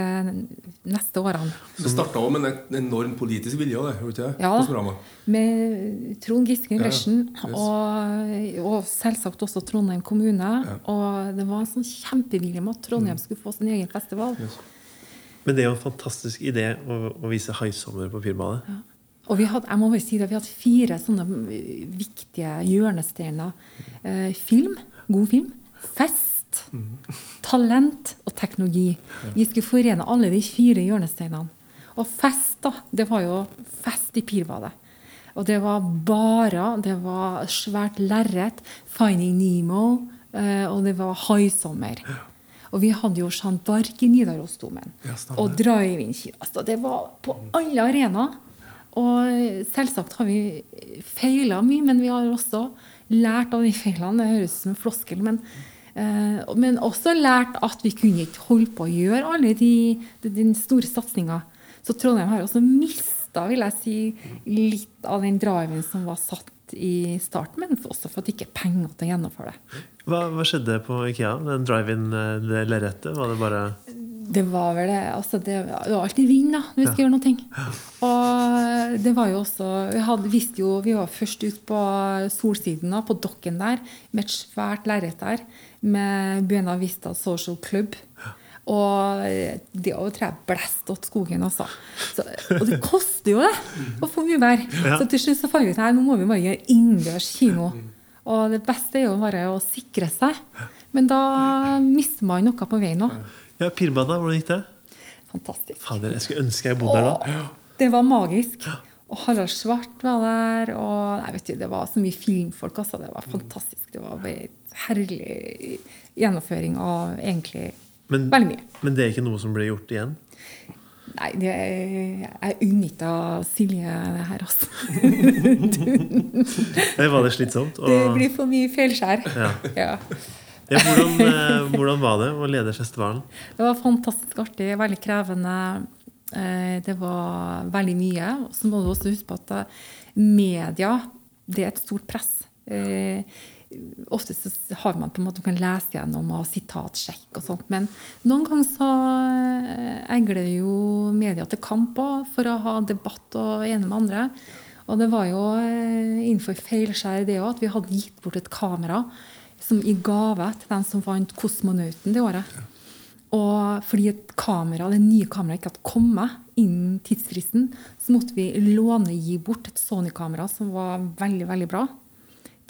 neste årene. Det starta òg med en enorm politisk vilje, det, gjorde det ikke? Ja. Kosmorama. Med Trond Giske i Ja, ja. Yes. og, og selvsagt også Trondheim kommune. Og det var en sånn kjempevilje med at Trondheim skulle få sin egen festival. Men det er jo en fantastisk idé å, å vise Haisommer på Firbadet. Og vi hadde, jeg må bare si det, vi hadde fire sånne viktige hjørnesteiner. Eh, film, god film. Fest, talent og teknologi. Vi skulle forene alle de fire hjørnesteinene. Og fest, da. Det var jo fest i Pirbadet. Og det var barer, det var svært lerret. Finding Nemo. eh, og det var haisommer. Og vi hadde jo Jean d'Arc i Nidarosdomen. Ja, og drive-in-kino. Altså, det var på alle arenaer. Og selvsagt har vi feila mye, men vi har også lært av de feilene. Det høres ut som en floskel, men, eh, men også lært at vi kunne ikke holde på å gjøre alle de, de, de store satsinga. Så Trondheim har også mista, vil jeg si, litt av den driven som var satt i starten, men også for at det ikke er penger til å gjennomføre det. Hva, hva skjedde på Ikea? Den drive-in, eh? Var det bare Det var vel det. Altså det, det var alltid vind da, når vi skal gjøre noe. Og det var jo også Vi hadde, visste jo, vi var først ut på solsiden, da, på dokken der, med et svært lerret der, med Buena Vista Social Club. Og det å tror jeg blæste åt skogen, altså. Så, og det koster jo det å få mye vær. Ja. Så til slutt så fant vi ut at nå må vi bare gjøre innendørs kino. Og det beste er jo bare å sikre seg. Men da mister man noe på veien òg. Ja, Pirbadet, hvordan gikk det? Fantastisk. Fader, jeg skulle ønske jeg bodde der da. Det var magisk. Og Harald Svart var der. Og nei, vet du, det var så mye filmfolk. Også. Det var fantastisk. Det var en herlig gjennomføring av egentlig Men, veldig mye. men det er ikke noe som blir gjort igjen? Nei, det er, jeg unngikk Silje det her, altså. Var det slitsomt? Det blir for mye feilskjær. ja. Ja. Ja, hvordan, eh, hvordan var det å lede festivalen? Det var fantastisk artig, veldig krevende. Eh, Det var veldig mye. Og så må du også huske på at eh, media det er et stort press. Ofte så har man på en måte kan lese gjennom og sitatsjekk og sånt. Men noen ganger så egler jo media til kamp òg, for å ha debatt og ene med andre. Og det var jo innenfor feilskjær det òg, at vi hadde gitt bort et kamera som i gave til den som vant Kosmonauten det året. Og fordi et kamera, det nye kameraet ikke hadde kommet innen tidsfristen, så måtte vi låne gi bort et Sony-kamera som var veldig, veldig bra,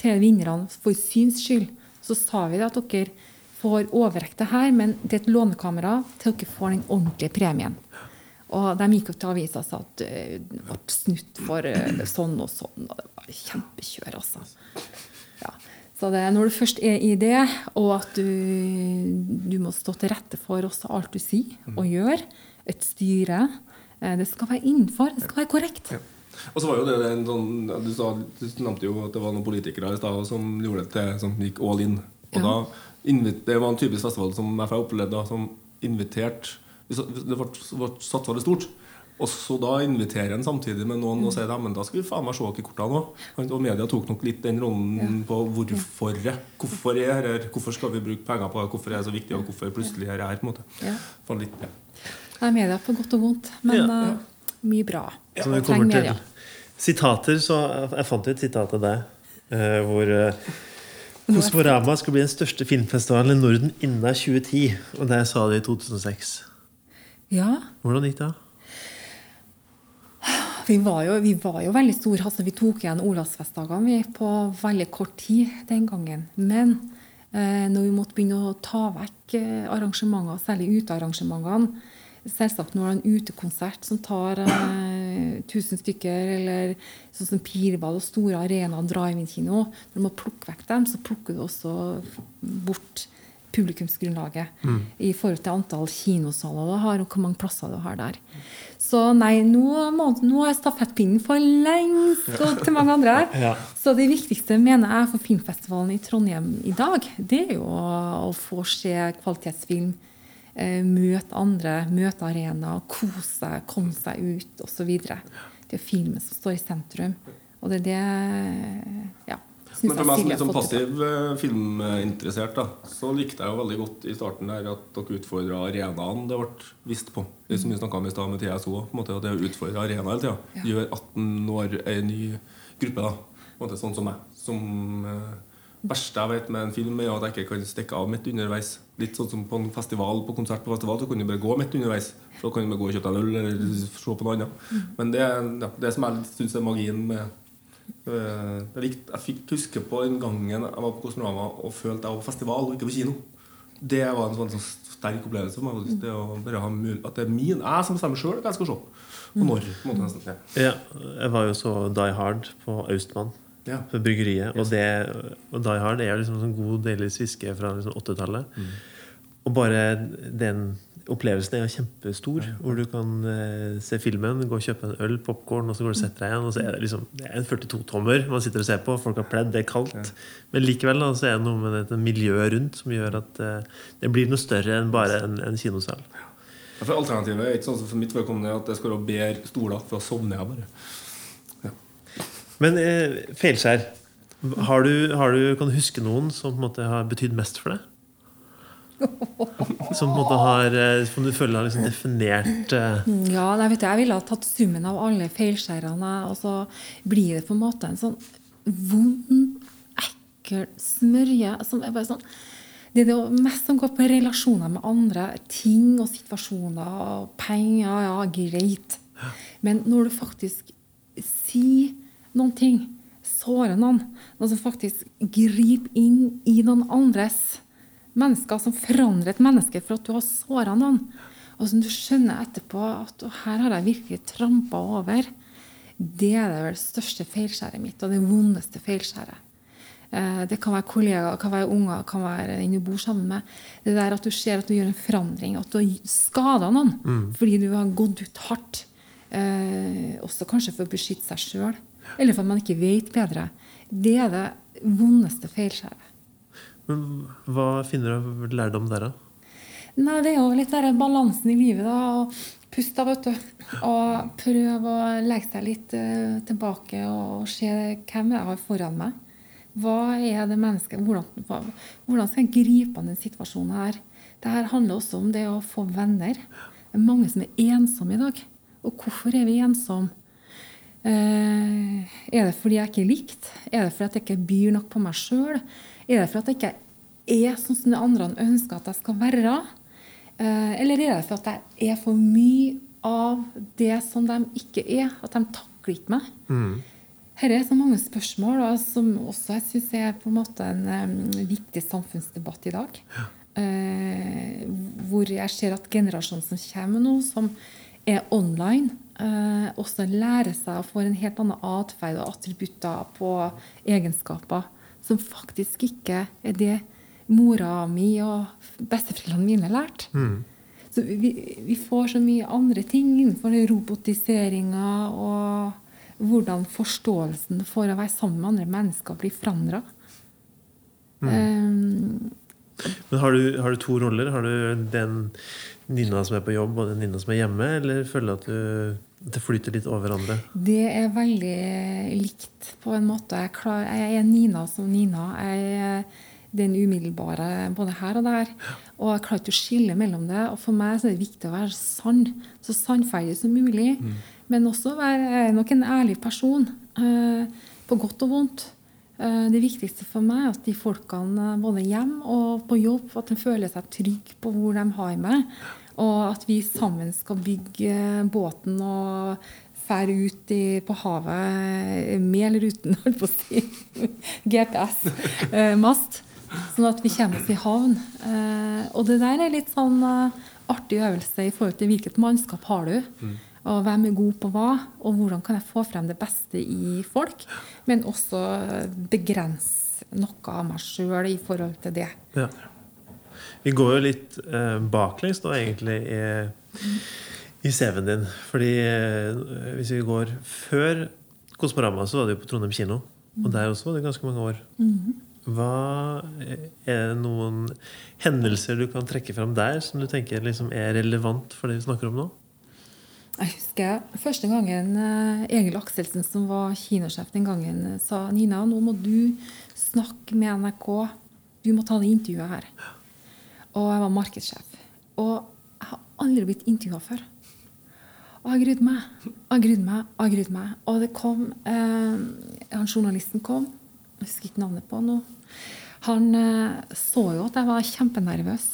til vinnerne for syns skyld. Så sa vi at dere får overrekke det her, men det er et lånekamera til dere får den ordentlige premien. Og de gikk opp til avisa og sa at eh, det ble snutt for eh, sånn og sånn. Og det var kjempekjør, altså. Ja. Så det, når du først er i det, og at du, du må stå til rette for også alt du sier og gjør, et styre eh, Det skal være innenfor. Det skal være korrekt. Og så var jo det en sånn Du, sa, du nevnte jo at det var noen politikere i stad som gjorde det til som gikk all in. Og Ja. da Det var en typisk festival som jeg opplevde da, som inviterte Det ble, ble satt veldig stort. Og så da inviterer en samtidig med noen og sier ja, men da skal vi faen meg se dere kortene òg. Og media tok nok litt den rollen på hvorfor. Hvorfor er det her? Hvorfor skal vi bruke penger på det? Hvorfor er det så viktig? Og hvorfor plutselig er det her? på en måte. Ja. For litt, ja. Det er media på godt og vondt, men Ja. uh, mye bra. Så når det kommer til sitater, så jeg fant et sitat av deg uh, hvor uh, Kosmorama skal bli den største filmfestivalen i Norden innen 2010. Og det sa du i 2006. Ja, Hvordan gikk det? Vi var, jo, vi var jo veldig store. Altså, vi tok igjen Olavsfestdagene på veldig kort tid den gangen. Men eh, når vi måtte begynne å ta vekk eh, arrangementer, særlig utearrangementene Selvsagt når det er en utekonsert som tar eh, 1000 stykker, eller sånn som Pirball og store arenaer, drive-in-kino Når må plukke vekk dem, så plukker du også bort publikumsgrunnlaget i forhold til antall kinosaler du har, og hvor mange plasser du har der. Så nei, nå, må, nå er stafettpinnen for lengst gått til mange andre. Ja. Så det viktigste mener jeg for filmfestivalen i Trondheim i dag, det er jo å, få se kvalitetsfilm. Eh, møte andre, møte arena, kose seg, komme seg ut osv. Det er filmen som står i sentrum. Og det er det ja, Men for meg som litt sånn passiv eh, filminteressert, da, så likte jeg jo veldig godt i starten der at dere utfordra arenaen det ble vist på. Det som vi snakka om i stad med TSO, på en måte, at det å utfordre arena hele tida Ja. gjør 18 år ei ny gruppe. da på en måte Sånn som meg. Som eh, verste jeg vet med en film, er at jeg ikke kan stikke av midt underveis. Litt sånn som på en festival på konsert på festival, så kan du bare gå midt underveis. Så kan du bare gå og kjøpe deg en øl eller se på noe annet. Men det, ja, det som jeg syns er magien med Eh, det. Jeg fikk huske på den gangen jeg var på Kosmorama og følte jeg var på festival og ikke på kino. Det var en sånn, sånn sterk opplevelse for meg. Det å bare ha mul at det er min, jeg som bestemmer sjøl hva jeg skal se. Og når. på måte nesten. Ja. Ja, jeg var jo så Die Hard på Austmann. Ja. På bryggeriet. Og, det, og Die Hard er liksom en sånn god delvis fiske fra liksom 80-tallet. Og bare den opplevelsen er jo kjempestor. Hvor du kan eh, se filmen, gå og kjøpe en øl, popkorn, og så går du og setter deg igjen. Og så er det liksom det er en 42-tommer man sitter og ser på. Folk har pledd, det er kaldt. Men likevel da, så er det noe med dette miljøet rundt som gjør at eh, det blir noe større enn bare en, en kinosal. For Alternativet er ikke sånn som for mitt vedkommende at det skal være bedre stoler, for da sovner jeg bare. Men eh, feilskjær. Har du, har du, kan du huske noen som på en måte har betydd mest for deg? Som på en måte har eh, Som du føler har liksom definert eh, Ja, nei, du, Jeg ville ha tatt summen av alle feilskjærene, og så blir det på en måte en sånn vond, ekkel smørje. Som er bare sånn det er det mest som går på relasjoner med andre. Ting og situasjoner og penger. Ja, greit. Men når du faktisk sier noen ting, sårer noen, noe som faktisk griper inn i noen andres mennesker, som forandrer et menneske for at du har såra noen, og som du skjønner etterpå at «Å, her har jeg virkelig trampa over, det er det vel største feilskjæret mitt, og det vondeste feilskjæret. Eh, Det kan være kollegaer, det kan være unger, det kan være den du bor sammen med. Det der at du ser at du gjør en forandring, at du har skada noen fordi du har gått ut hardt. Eh, også kanskje for å beskytte seg sjøl, eller for at man ikke vet bedre. Det er det vondeste feilskjæret. Men hva finner du av lærdom der, da? Nei, det er jo litt der balansen i livet, da. Og puste, da, vet du. Og prøve å legge seg litt uh, tilbake og se hvem jeg har foran meg. Hva er det mennesket Hvordan, hvordan skal jeg gripe an den situasjonen her? Det her handler også om det å få venner. Det er mange som er ensomme i dag. Og hvorfor er vi ensomme? Eh, er det fordi jeg ikke er likt? Er det fordi jeg ikke byr nok på meg sjøl? Er det for at jeg ikke er sånn som de andre ønsker at jeg skal være? Eh, eller er det for at jeg er for mye av det som de ikke er? At de takler ikke meg? Mm. Her er så mange spørsmål da, som også jeg syns er på en måte en um, viktig samfunnsdebatt i dag. Eh, hvor jeg ser at generasjonen som kommer nå, som er online, eh, også lærer seg å få en helt annen atferd og attributter på egenskaper som faktisk ikke er det mora mi og besteforeldrene mine lærte. Mm. Så vi, vi, får så mye andre ting innenfor robotiseringa og hvordan forståelsen for å være sammen med andre mennesker blir forandra. Mm. Um, Men har du, har du, to roller? Har du den Nina som er på jobb, og den Nina som er hjemme? Eller føler du at du, det flyter litt over hverandre? Det er veldig likt, på en måte. Jeg, klar, jeg er Nina som Nina. Jeg er den umiddelbare både her og der. Og jeg klarer ikke å skille mellom det. Og for meg så er det viktig å være sann. Så sannferdig som mulig. Mm. Men også være nok en ærlig person. Eh, på godt og vondt. Eh, det viktigste for meg er at de folkene både hjem og på jobb at de føler seg trygge på hvor de har meg. Og at vi sammen skal bygge båten og fære ut i, på havet med eller uten holdt på å si, GPS-mast. Sånn at vi kommer oss i havn. Eh, og det der er litt sånn uh, artig øvelse i forhold til hvilket mannskap har du. Mm. Og hvem er god på hva, og hvordan kan jeg få frem det beste i folk. Men også begrense noe av meg sjøl i forhold til det. Ja. Vi går jo litt eh, baklengs nå, egentlig, i, i CV-en din. Fordi eh, hvis vi går før Kosmorama, så var det jo på Trondheim kino. Og der også var det ganske mange år. -hmm. Hva Er det noen hendelser du kan trekke fram der som du tenker liksom er relevant for det vi snakker om nå? Jeg husker første gangen eh, Egil Akselsen, som var kinosjef den gangen, sa Nina, nå må du snakke med NRK. Du må ta det intervjuet her. Og jeg var markedssjef. Og jeg har aldri blitt intervjua før. Og jeg grudde meg. Jeg grudde meg. Jeg grudde meg. Og det kom eh, han Journalisten kom. Jeg husker ikke navnet på nå. Han eh, så jo at jeg var kjempenervøs.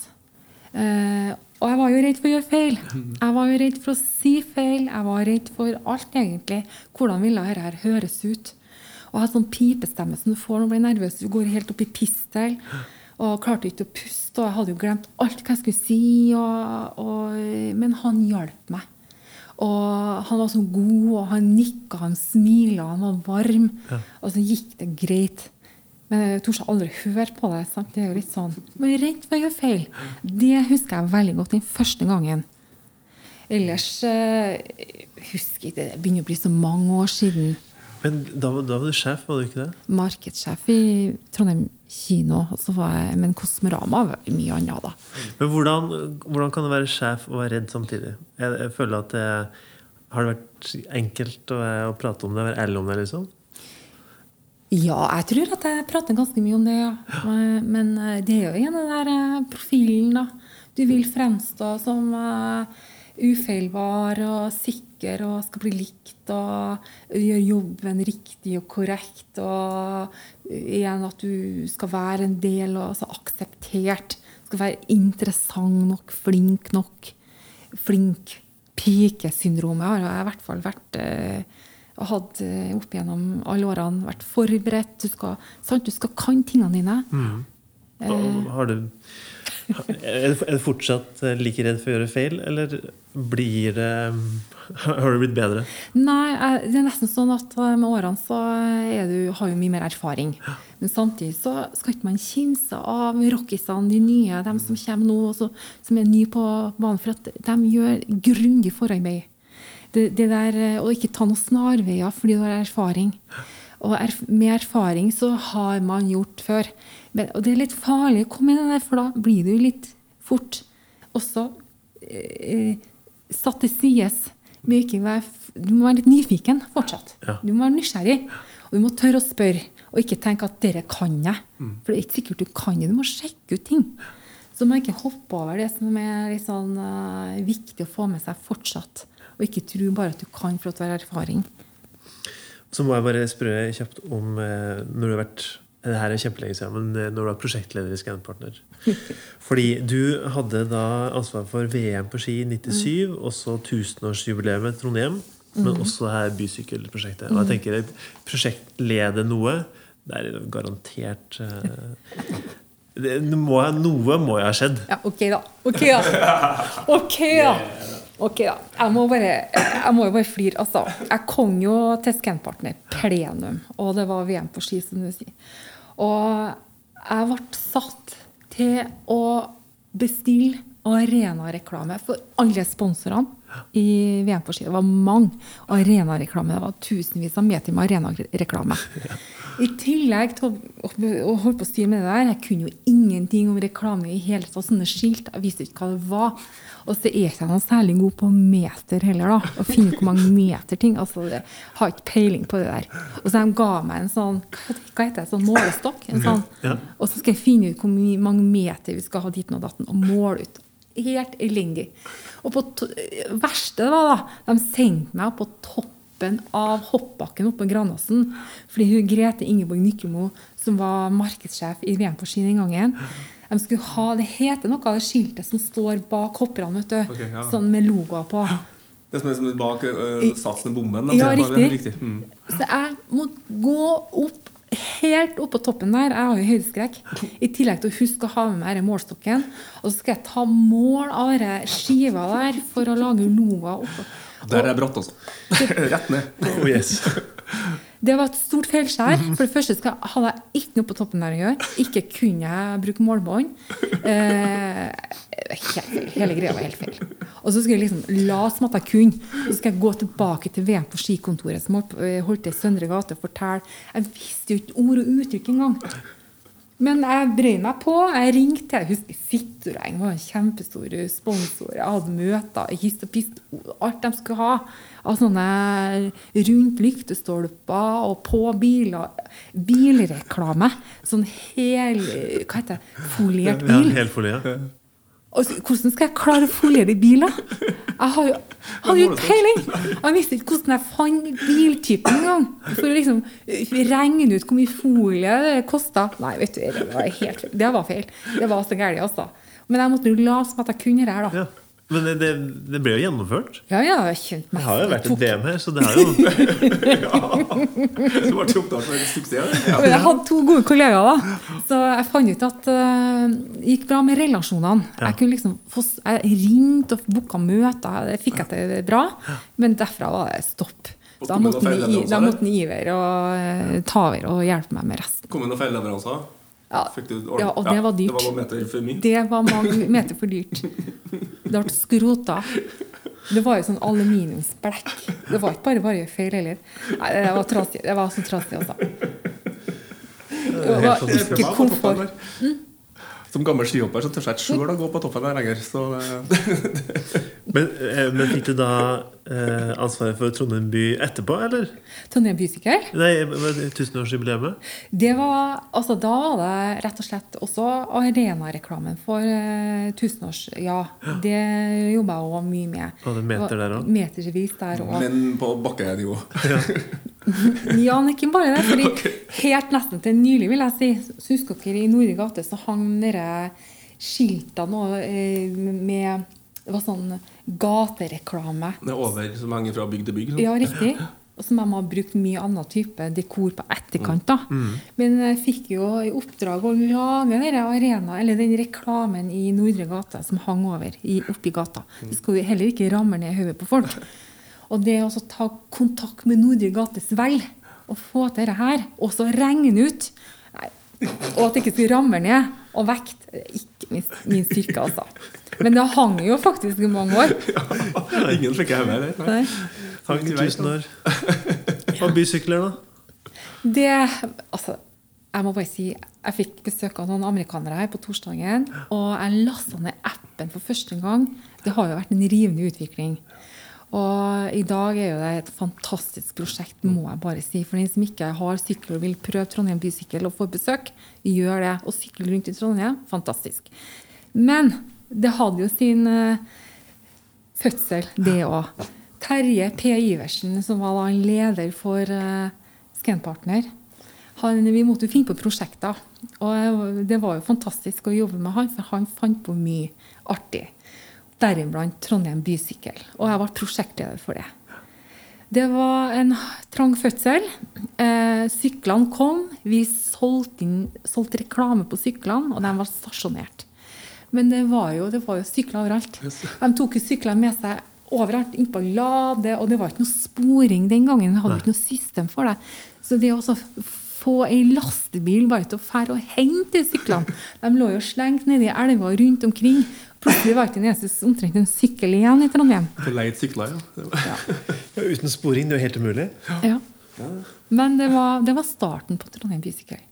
Eh, og jeg var jo redd for å gjøre feil. Jeg var jo redd for å si feil. Jeg var redd for alt, egentlig. Hvordan ville dette høres ut? Og jeg hadde sånn pipestemme som du får når du blir nervøs. Du går helt opp i pistel. Og klarte ikke å puste. Og jeg hadde jo glemt alt hva jeg skulle si. Og, og, men han hjalp meg. Og han var så god, og han nikka, han smila, han var varm. Ja. Og så gikk det greit. Men jeg torde aldri høre på det. Sant? Det er jo litt sånn Men redd for å gjøre feil. Det husker jeg veldig godt den første gangen. Ellers uh, husker jeg. Det begynner å bli så mange år siden. Men da, da var du sjef, var du ikke det? Markedssjef i Trondheim kino. Jeg, men Kosmorama var mye annet, da. Men hvordan, hvordan, kan det være sjef og være redd samtidig? Jeg, jeg føler at det har det vært enkelt å, å prate om det, være ærlig om det, liksom? Ja, jeg tror at jeg prater ganske mye om det, ja. Men eh, det er jo en av den der eh, profilen, da. Du vil fremstå som uh, ufeilbar og sikker og skal bli likt og gjøre jobben riktig og korrekt. Og igjen at du skal være en del og altså akseptert. Skal være interessant nok, flink nok. Flink pikesyndromet har jeg i hvert fall vært eh, hatt eh, opp gjennom alle årene vært forberedt. Du skal, sant? Du skal kan tingene dine. Mm. Da har du, er du fortsatt eh, like redd for å gjøre feil, eller blir det Har du blitt bedre? Nei, det er nesten sånn at med årene så du, har du mye mer erfaring. Men samtidig så skal ikke man kimse av rockisene, de nye, de som kommer nå, også, som er nye på banen. For at de gjør grundig forarbeid det, det der eh, å ikke ta noen snarveier fordi du har erfaring. Og er, med erfaring så har man gjort før. Men, og det er litt farlig å komme inn der, for da blir du litt fort også eh, satt til sides. Du må være litt nyfiken fortsatt. Ja. Du må være nysgjerrig. Og du må tørre å spørre, og ikke tenke at 'dere kan jeg'. Mm. For det er ikke sikkert du kan det. Du må sjekke ut ting. Så man ikke hoppe over det som er sånn, uh, viktig å få med seg fortsatt. Og ikke tro bare at du kan for at du har erfaring. Så må jeg bare spørre kjapt om eh, når du har vært Det her er kjempelenge siden, men eh, når du var prosjektleder i Scanpartner. Fordi du hadde da ansvar for VM på ski i 97, og så tusenårsjubileet i Trondheim. Men også det her bysykkelprosjektet. Og jeg tenker et prosjektlede noe. Det er garantert eh, det må, Noe må jo ha skjedd. Ja, ok, da. Ok, da. Ok, da. Ok da, Jeg må bare, jeg må jo bare flire. Altså, jeg kom jo til Scanpartner plenum, og det var VM på ski, som du sier. Og jeg ble satt til å bestille arenareklame for alle sponsorene i VM på ski. Det var mange arenareklame. Det var tusenvis av meter med arenareklame. I tillegg til å, å holde på å styre med det der, jeg kunne jo ingenting om reklame i hele tatt. Sånne skilt. Jeg visste ikke hva det var. Og så er jeg ikke noe særlig god på meter heller, da. Å finne hvor mange meter ting. Altså, jeg har ikke peiling på det der. Og så de ga meg en sånn hva heter det, sånn målestokk. En sånn, Og så skal jeg finne ut hvor mange meter vi skal ha dit og datten, og måle ut. Helt elendig. Og på verste var da, de sendte meg på toppen av hoppbakken oppe på Granåsen. Fordi hun Grete Ingeborg Nykkemo, som var markedssjef i VM på ski den gangen, de skulle ha, Det heter noe av det skiltet som står bak hopperne, vet du. Okay, ja. Sånn med logoer på. Det som er som er bak uh, satsen i bommen. Ja, er riktig. Mm. Så jeg måtte gå opp helt opp på toppen der. Jeg har jo høydeskrekk. I tillegg til å huske å ha med meg denne målstokken. Og så skal jeg ta mål av denne skiva der for å lage logoer oppå. Der er bratt, altså. Rett ned. Oh, yes. Det var et stort feilskjær. For det første skal, hadde jeg ikke noe på toppen der å gjøre. Ikke kunne jeg bruke målbånd. Eh, helt. Hele greia var helt feil. Og så skulle jeg liksom la som at jeg kunne. Så skal jeg gå tilbake til VM på skikontoret som holdt til i Søndre Gate og fortelle. Jeg visste jo ikke ord og uttrykk engang. Men jeg brøy meg på. Jeg ringte. Jeg husker Fittoreng var en kjempestor sponsor. Jeg hadde møter i hist og pist. Alt de skulle ha. Av sånne rundt lyktestolper og på biler. Bilreklame. Sånn hel Hva heter det? Foliert Ja, bil. helfolie. Og hvordan skal jeg klare å foliere biler? Jeg har jo, hadde jo ikke peiling! Jeg visste ikke hvordan jeg fant biltypen engang. For å liksom regne ut hvor mye folie det kosta. Nei, vet du, det var helt. Det var feil. Det var så galt, altså. Men jeg måtte jo late som at jeg kunne det her, da. Men det, det, det ble jo gjennomført. Ja, ja, jeg kjente meg Det har jo vært et VM her, så det er jo Du ble opptatt for suksess. Ja. Jeg hadde to gode kollegaer, da. Så jeg fant ut at det det gikk bra med relasjonene. Ja. Jeg kunne liksom få, jeg ringte og booka møter, det fikk jeg til bra. Men derfra var det stopp. Da måtte den Iver og eh, ta over og hjelpe meg med resten. Kom det noen feilleveranser? Ja, Fikk du ja, og det var Det dyrt. var noen meter for mye. Det var mange meter for dyrt. Det ble skrota. Det var jo sånn aluminiumsblekk. Det var ikke bare bare feil heller. Nei, det var trasig. Det var så trasig, altså. Det var ikke komfort. Som gammel skihopper så tør jeg ikke sjøl å gå på toppen der lenger. Så det, Men, eh, men fikk du da eh, ansvaret for Trondheim by etterpå, eller? Trondheim Bysykkel. Nei, tusenårsjubileet? Det var, altså Da var det rett og slett også arenareklamen for eh, tusenårs... Ja, det jobba jeg òg mye med. Hadde meter der òg? Metervis der òg. men på bakkenivå. Ja, men ikke bare det. fordi Helt nesten til nylig, vil jeg si, så husker dere i Nordre gate så hang dere skiltene eh, med Det var sånn gatereklame. Det er over som henger fra bygg til bygg. sånn. Ja, riktig. Og som de har brukt mye annen type dekor på etterkant. da. Men jeg fikk jo i oppdrag å lage denne arena, eller den reklamen i Nordre gate som hang over i, oppi gata. Det skal jo heller ikke ramme ned hodet på folk. Og det å ta kontakt med Nordre gates vel og få til dette her, og så regne ut Og at det ikke skulle ramle ned. Og vekt ikke min, min styrke, altså. Men det hang jo faktisk i mange år. Ingen fikk jeg med det. Nei. Hang i tusen år. Og bysykler, da? Det Altså, jeg må bare si jeg fikk besøk av noen amerikanere her på torsdagen. Og jeg lasta ned appen for første gang. Det har jo vært en rivende utvikling. Og i dag er jo det et fantastisk prosjekt, må jeg bare si. For den som ikke har sykkel og vil prøve Trondheim bysykkel og få besøk, gjør det. Og sykle rundt i Trondheim, fantastisk. Men det hadde jo sin eh, fødsel, det òg. Terje P. Iversen, som var da en leder for uh, Scanpartner, han, vi måtte jo finne på prosjekter. Og det var jo fantastisk å jobbe med han, for han fant på mye artig. Deriblant Trondheim bysykkel. Og jeg ble prosjektleder for det. Det var en trang fødsel. Eh, syklene kom. Vi solgte, inn, solgte reklame på syklene, og de var stasjonert. Men det var jo, det var jo sykler overalt. De tok jo syklene med seg overalt. innpå Lade, og det var ikke noe sporing den gangen. Vi hadde ikke noe system for det. Så det å få ei lastebil bare til å fære og hente syklene De lå jo slengt nedi elva rundt omkring. Plutselig var det ikke en eneste omtrent en sykkel igjen i Trondheim. På leid sykler, ja. Ja. Ja, uten sporing. Det er jo helt umulig. Ja. Men det var, det var starten på Trondheim bysykkel.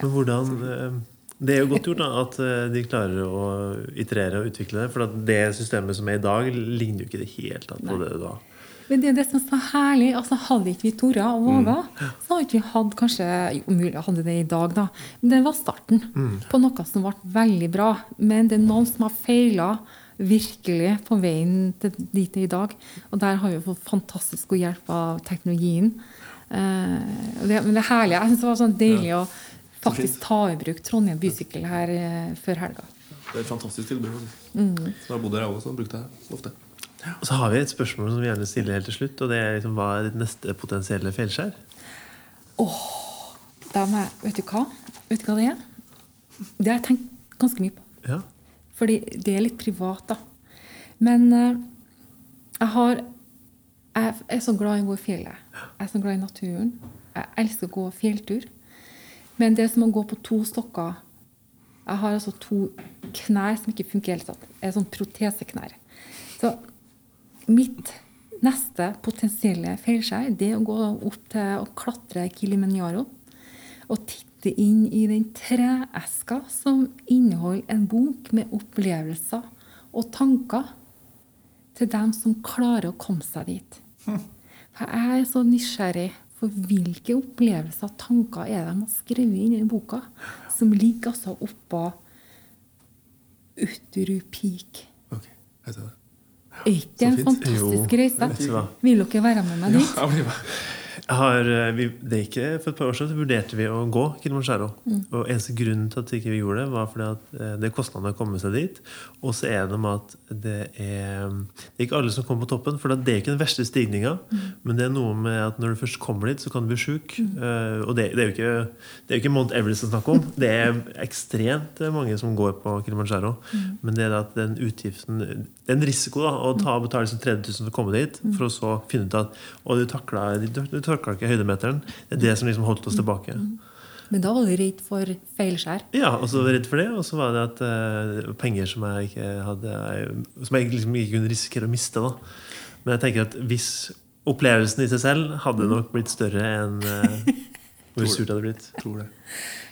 Men hvordan eh, Det er jo godt gjort da, at eh, de klarer å iterere og utvikle det. For at det systemet som er i dag, ligner jo ikke det helt på det da. Men det er det som er så herlig. altså Hadde ikke vi tort og våga, så hadde vi hatt kanskje jo, mulig hadde det i dag, da. Men det var starten på noe som ble veldig bra. Men det er noen som har feila virkelig på veien til dit det er i dag. Og der har vi fått fantastisk god hjelp av teknologien. Eh, det, men det er herlig. Jeg synes det var sånn deilig å faktisk ta i bruk Trondheim bysykkel her eh, før helga. Det er et fantastisk tilbud. Mm. Jeg bodde der jeg også, brukte det ofte. Og så har vi et spørsmål som vi gjerne stiller helt til slutt. Og det er liksom, hva er ditt neste potensielle feilskjær? Må jeg, vet du hva? Vet du hva det er? Det har jeg tenkt ganske mye på. Ja. Fordi det er litt privat, da. Men uh, jeg har Jeg er så glad i å gå i fjellet. Jeg er så glad i naturen. Jeg elsker å gå fjelltur. Men det er som å gå på to stokker Jeg har altså to knær som ikke funker helt sånn. Jeg er sånn proteseknær. Så mitt neste potensielle feilskjær er å gå opp til å klatre Kilimanjaro og titte inn i den treeska som inneholder en bok med opplevelser og tanker til dem som klarer å komme seg dit. For jeg er så nysgjerrig for hvilke opplevelser og tanker er det de har skrevet inn i boka, som ligger altså oppå Utterud Peak. Ok, jeg tar det. Er ikke det en fantastisk reise? Vil dere være med meg dit? Ja. Har, eh, vi, det er ikke For et par år siden vurderte vi å gå Kilimanjaro. Og eneste grunnen til at ikke vi gjorde det, var fordi at eh, det er kostnader å komme seg dit. Og så er det med at det er, det er ikke alle som kommer på toppen. For det er ikke den verste stigninga, men det er noe med at når du først kommer dit, så kan du bli sjuk. Eh, Og det, det, er jo ikke, det er jo ikke Mount Everest å snakke om. Det er ekstremt mange som går på Kilimanjaro. Men det er at den utgiften en risiko da, å ta og betale liksom 30 000 for å komme dit, for å så finne ut at å, du takla, ikke høydemeteren. Det er det som liksom holdt oss tilbake. Men da var du redd for feilskjær. Ja, og så var jeg redd for det. Og så var det at uh, penger som jeg ikke hadde Som jeg liksom ikke kunne risikere å miste. da Men jeg tenker at hvis opplevelsen i seg selv hadde nok blitt større enn eh, hvor surt det hadde blitt. Tror det.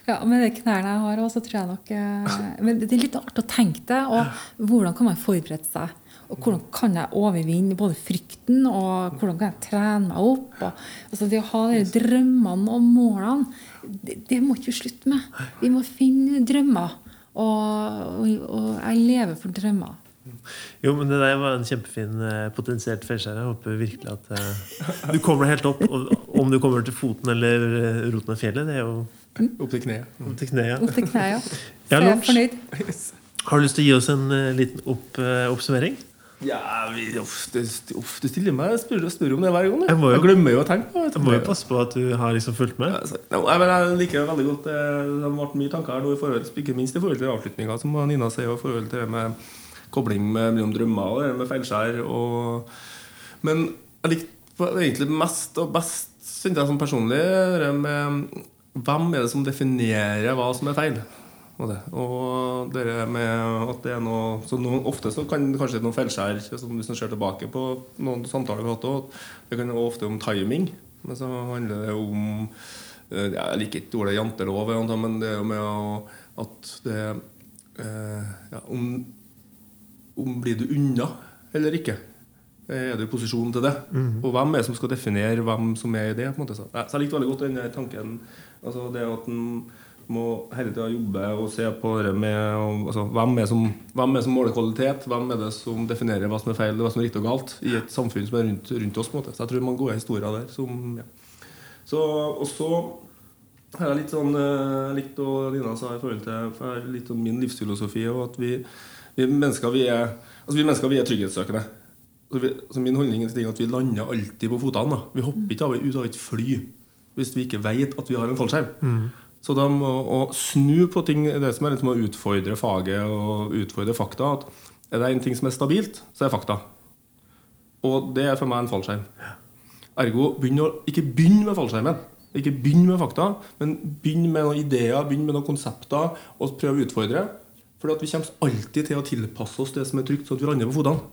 Ja, Med de knærne jeg har også, tror jeg nok eh, Men det er litt artig å tenke det. Og hvordan kan man forberede seg? Og hvordan kan jeg overvinne både frykten, og hvordan kan jeg trene meg opp? Og, altså Det å ha de drømmene og målene, det, det må ikke vi slutte med. Vi må finne drømmer. Og, og, og jeg lever for drømmer. Jo, men det der var en kjempefin eh, potensielt feilskjær. Jeg håper virkelig at uh, du kommer deg helt opp. Og om du kommer til foten eller eh, roten av fjellet, det er jo Opp til kneet. Mm. til kneet. Opp til kneet Så Ja, er jeg er fornøyd. Har du lyst til å gi oss en uh, liten opp, uh, oppsummering? Ja, vi, uff, det, uff, du stiller meg spør, spør om det hver gang. du. Jeg jo- Jeg glemmer jo å tenke på det. Jeg må jo passe på at du har liksom fulgt med. Ja, så- Nei, men Jeg liker det veldig godt. Det det har vært mye tanker her nå, i forhold, ikke minst i forhold til avslutninga, som Nina sier, og i forhold til det med kobling mellom drømmer og med feilskjær. Og, men jeg likte egentlig mest og best synes jeg som personlig det med hvem er det som definerer hva som er feil. Og det, og det med at det er noe så noen, Ofte så kan det kanskje noen feilskjær som Hvis man ser tilbake på noen samtaler vi har hatt også, Det kan være ofte om timing. Men så handler det om eh, Jeg liker ikke ordet jantelov, men det er jo med at det eh, ja, om, om blir du unna eller ikke. Er du i posisjon til det? Og hvem er det som skal definere hvem som er i det? på en måte Så jeg likte veldig godt den tanken. Altså det at en må hele tida jobbe og se på det med altså, hvem, er som, hvem er som måler kvalitet? Hvem er det som definerer hva som er feil og hva som er riktig og galt i et samfunn som er rundt, rundt oss? på en måte Så jeg tror man går i historier der som ja. Så, og så har jeg litt sånn eh, likt hva Lina sa i forhold til litt sånn min livsfilosofi og at vi, vi mennesker vi er altså vi mennesker vi er trygghetssøkende. Så vi, så min holdning er at vi lander alltid på fotene. da. Vi hopper ikke av, ut av et fly hvis vi ikke vet at vi har en fallskjerm. Så de må å snu på ting det som er litt som å utfordre faget og utfordre fakta. at Er det en ting som er stabilt, så er det fakta. Og det er for meg en fallskjerm. Ergo, begynn å, ikke begynn med fallskjermen. Ikke begynn med fakta, men begynn med noen ideer, begynn med noen konsepter, og prøv å utfordre. For vi kommer alltid til å tilpasse oss det som er trygt, så at vi lander på fotene.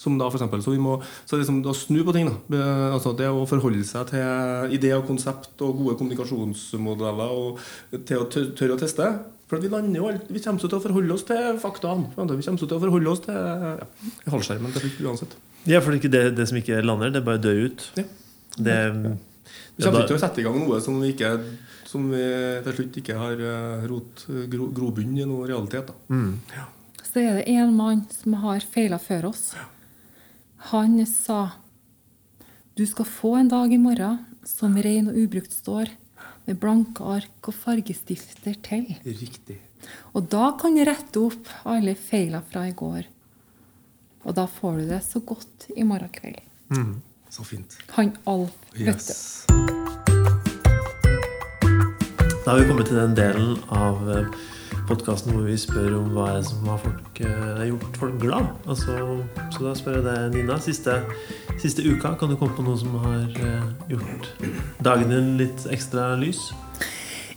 Som da for eksempel, så vi må så liksom da snu på ting. da. Altså Det å forholde seg til ideer og konsept og gode kommunikasjonsmodeller og til å tørre å teste. For at vi lander jo alltid, vi kommer til å forholde oss til faktaene. Vi kommer til å forholde oss til ja, halvskjermen til slutt uansett. Ja, for det er ikke det, det som ikke lander, det bare dør ut. Ja. Det, Vi kommer ikke til å sette i gang noe som vi, ikke, som vi til slutt ikke har eh, rot, gro, grobunn i noen realitet. Da. mm. Så er det en mann som har feila før oss. Han sa du skal få en dag i morgen som ren og ubrukt står, med blanke ark og fargestifter til. Riktig. Og da kan du rette opp alle feila fra i går. Og da får du det så godt i morgen kveld. Så fint. Han Alf, vet du. Da har vi kommet til den delen av podkasten hvor vi spør om hva er det som har folk, eh, gjort folk glad. Altså, så da spør jeg deg, Nina. Siste, siste uka, kan du komme på noe som har eh, gjort dagen din litt ekstra lys?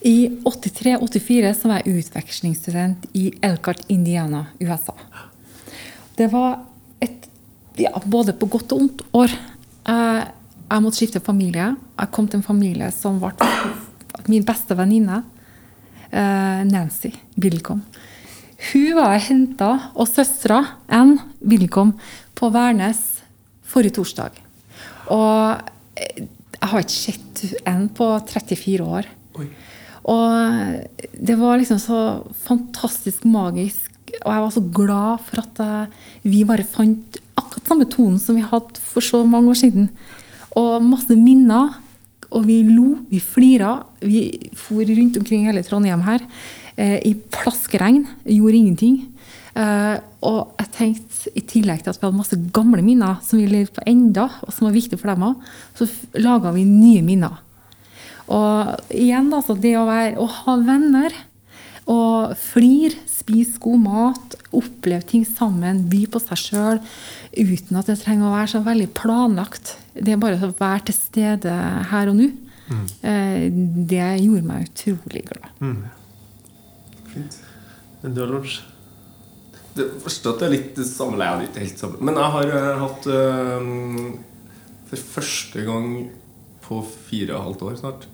I 83-84 så var jeg utvekslingsstudent i Elkhart, Indiana, USA. Det var et ja, både på godt og ondt år. Jeg, jeg måtte skifte familie. Jeg kom til en familie som ble min beste venninne. eh, Nancy Wilcom. Hun var jeg henta, og søstera Ann Wilcom, på Værnes forrige torsdag. Og eh, jeg har ikke sett Ann på 34 år. Oi. Og det var liksom så fantastisk magisk. Og jeg var så glad for at eh, vi bare fant akkurat samme tonen som vi hadde for så mange år siden. Og masse minner. Og vi lo, vi flira. Vi for rundt omkring hele Trondheim her eh, i plaskeregn. Gjorde ingenting. Eh, og jeg tenkte, i tillegg til at vi hadde masse gamle minner som vi levde på enda, og som var viktige for dem òg, så laga vi nye minner. Og igjen, altså, det å, være, å ha venner og flir, spise god mat, oppleve ting sammen, by på seg sjøl uten at det trenger å være så veldig planlagt. Det er bare å være til stede her og nå. Eh, Det gjorde meg utrolig glad. Fint. Men du har lunsj? Det første at det er litt det samme Nei, det er ikke helt samme. Men jeg har eh, hatt eh, For første gang på fire og et halvt år snart,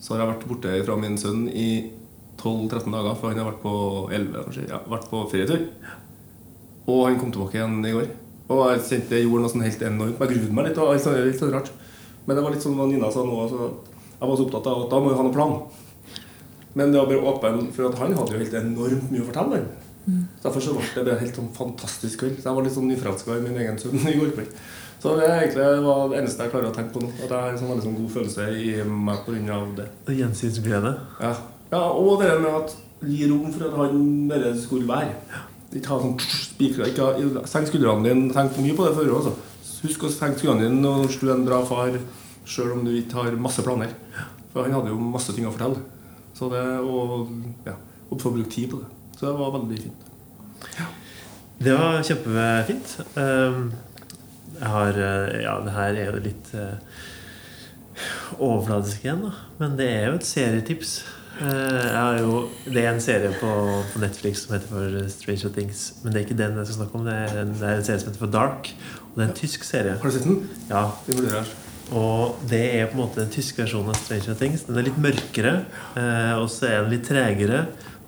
så har jeg vært borte fra min sønn i 12-13 dager. For han har vært på 11, kanskje. Ja, vært på ferietur. Og han kom tilbake igjen i går. Og jeg kjente jeg gjorde noe sånn helt enormt. Jeg grudde meg litt. Og alt sånt, litt sånn rart. Men det var litt sånn hva Nina sa nå. Altså, jeg var så opptatt av at da må vi ha noen plan. Men det var bare åpen, for at han hadde jo helt enormt mye å fortelle. Mm. Derfor så ble det bare helt sånn fantastisk kveld. Så jeg var litt sånn nyforelska i min egen sønn i går kveld. Så det er egentlig var det eneste jeg klarer å tenke på nå. At jeg har en sånn veldig sånn god følelse i meg pga. det. Gjensynsglede. Ja. Ja, Og det med at gi rom for at han bare skulle være. Ikke ha sånn spikra senk skuldrene dine. Tenk mye på det før også. Husk å senke skuldrene dine når du er en bra far, sjøl om du ikke har masse planer. For han hadde jo masse ting å fortelle. Så det, og ja, få brukt tid på det. Så det var veldig fint. Det var kjempefint. Ehm, Jeg har eh, Ja, det her er jo litt eh, overfladisk igjen, da. Men det er jo et serietips. Eh, Jeg har jo, det er en serie på, på Netflix som heter for Stranger Things. Men det er ikke den jeg skal snakke om. Det er en, det er en serie som heter for Dark. Og det er en tysk serie. Har du sett den? Ja, Det og det er på en måte den tyske versjonen av Stranger Things. Den er litt mørkere, eh, og så er den litt tregere,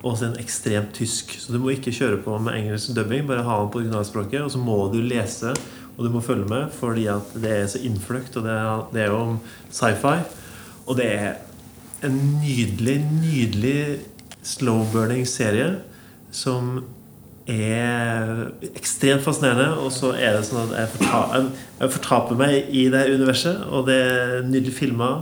og så er den ekstremt tysk. Så du må ikke kjøre på med engelsk dubbing, bare ha den på originalspråket. Og så må du lese, og du må følge med, fordi at det er så innfløkt, og det er, det er jo om sci-fi. Og det er en nydelig, nydelig slow-burning serie som er ekstremt fascinerende. Og så er det sånn at jeg, forta jeg fortaper meg i det universet, og det er nydelig filma.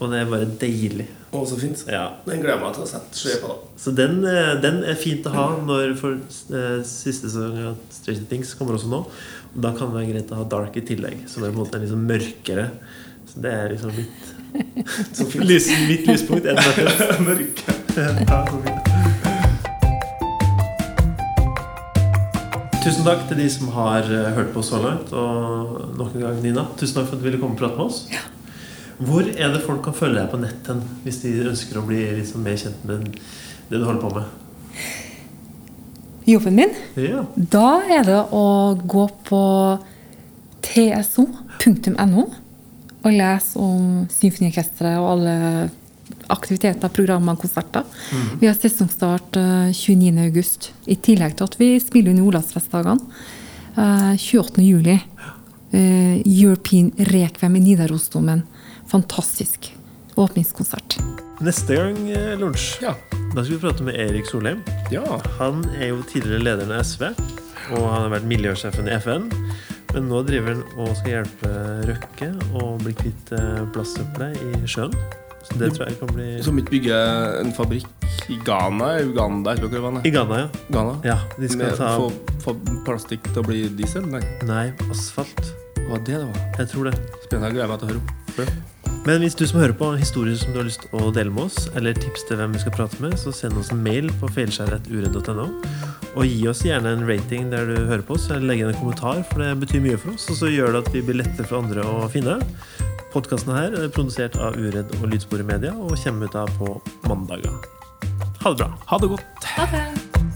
Og det er bare deilig. Å, så fint. Ja. Den gleder jeg meg til å se på. da Så den, eh, den er fint å ha når for eh, siste sesong av Stranger Things kommer også nå. Og da kan det være greit å ha Dark i tillegg, som er på en måte liksom mørkere. Så det er liksom fint. lys, mitt lyspunkt. Er. Ja, fint. Tusen takk til de som har eh, hørt på så langt. Og nok en gang, Nina, tusen takk for at du ville komme og prate med oss. Hvor er det folk kan følge deg på nett hen, hvis de ønsker å bli liksom mer kjent med det du holder på med? Jobben min, Ja. da er det å gå på tso.no og lese om symfoniorkesteret og alle aktiviteter, programmer og konserter. Vi har sesongstart eh, 29.8, i tillegg til at vi spiller under Olavsfestdagene. Eh, 28.07. Uh, European Requiem i Nidarosdomen. Fantastisk åpningskonsert. Neste gang eh, lunsj, Ja. da skal vi prate med Erik Solheim. ja. Han er jo tidligere lederen av SV, og han har vært miljøsjefen i FN. Men nå driver han og skal hjelpe Røkke å bli kvitt eh, plastsøppelet i sjøen. Så det tror jeg kan bli Som ikke bygge en fabrikk i Ghana, Uganda det I. Ghana, ja. Ghana. Ja, de skal Med, ta få, få plastikk til å bli diesel? Nei, Nei, asfalt. Hva det det var. Jeg tror det. Spennende. Jeg at meg til å høre om. Men hvis du som hører på har historier som du har lyst til å dele med oss, eller tips til hvem vi skal prate med, så send oss en mail på feilskjæret.ured.no Og gi oss gjerne en rating der du hører på oss, eller legg igjen en kommentar, for det betyr mye for oss. Og så gjør det at vi blir lettere for andre å finne. Podkasten her er produsert av Uredd og Lydsporet Media og kommer ut av på mandager. Ha det bra. Ha det godt. Ha det!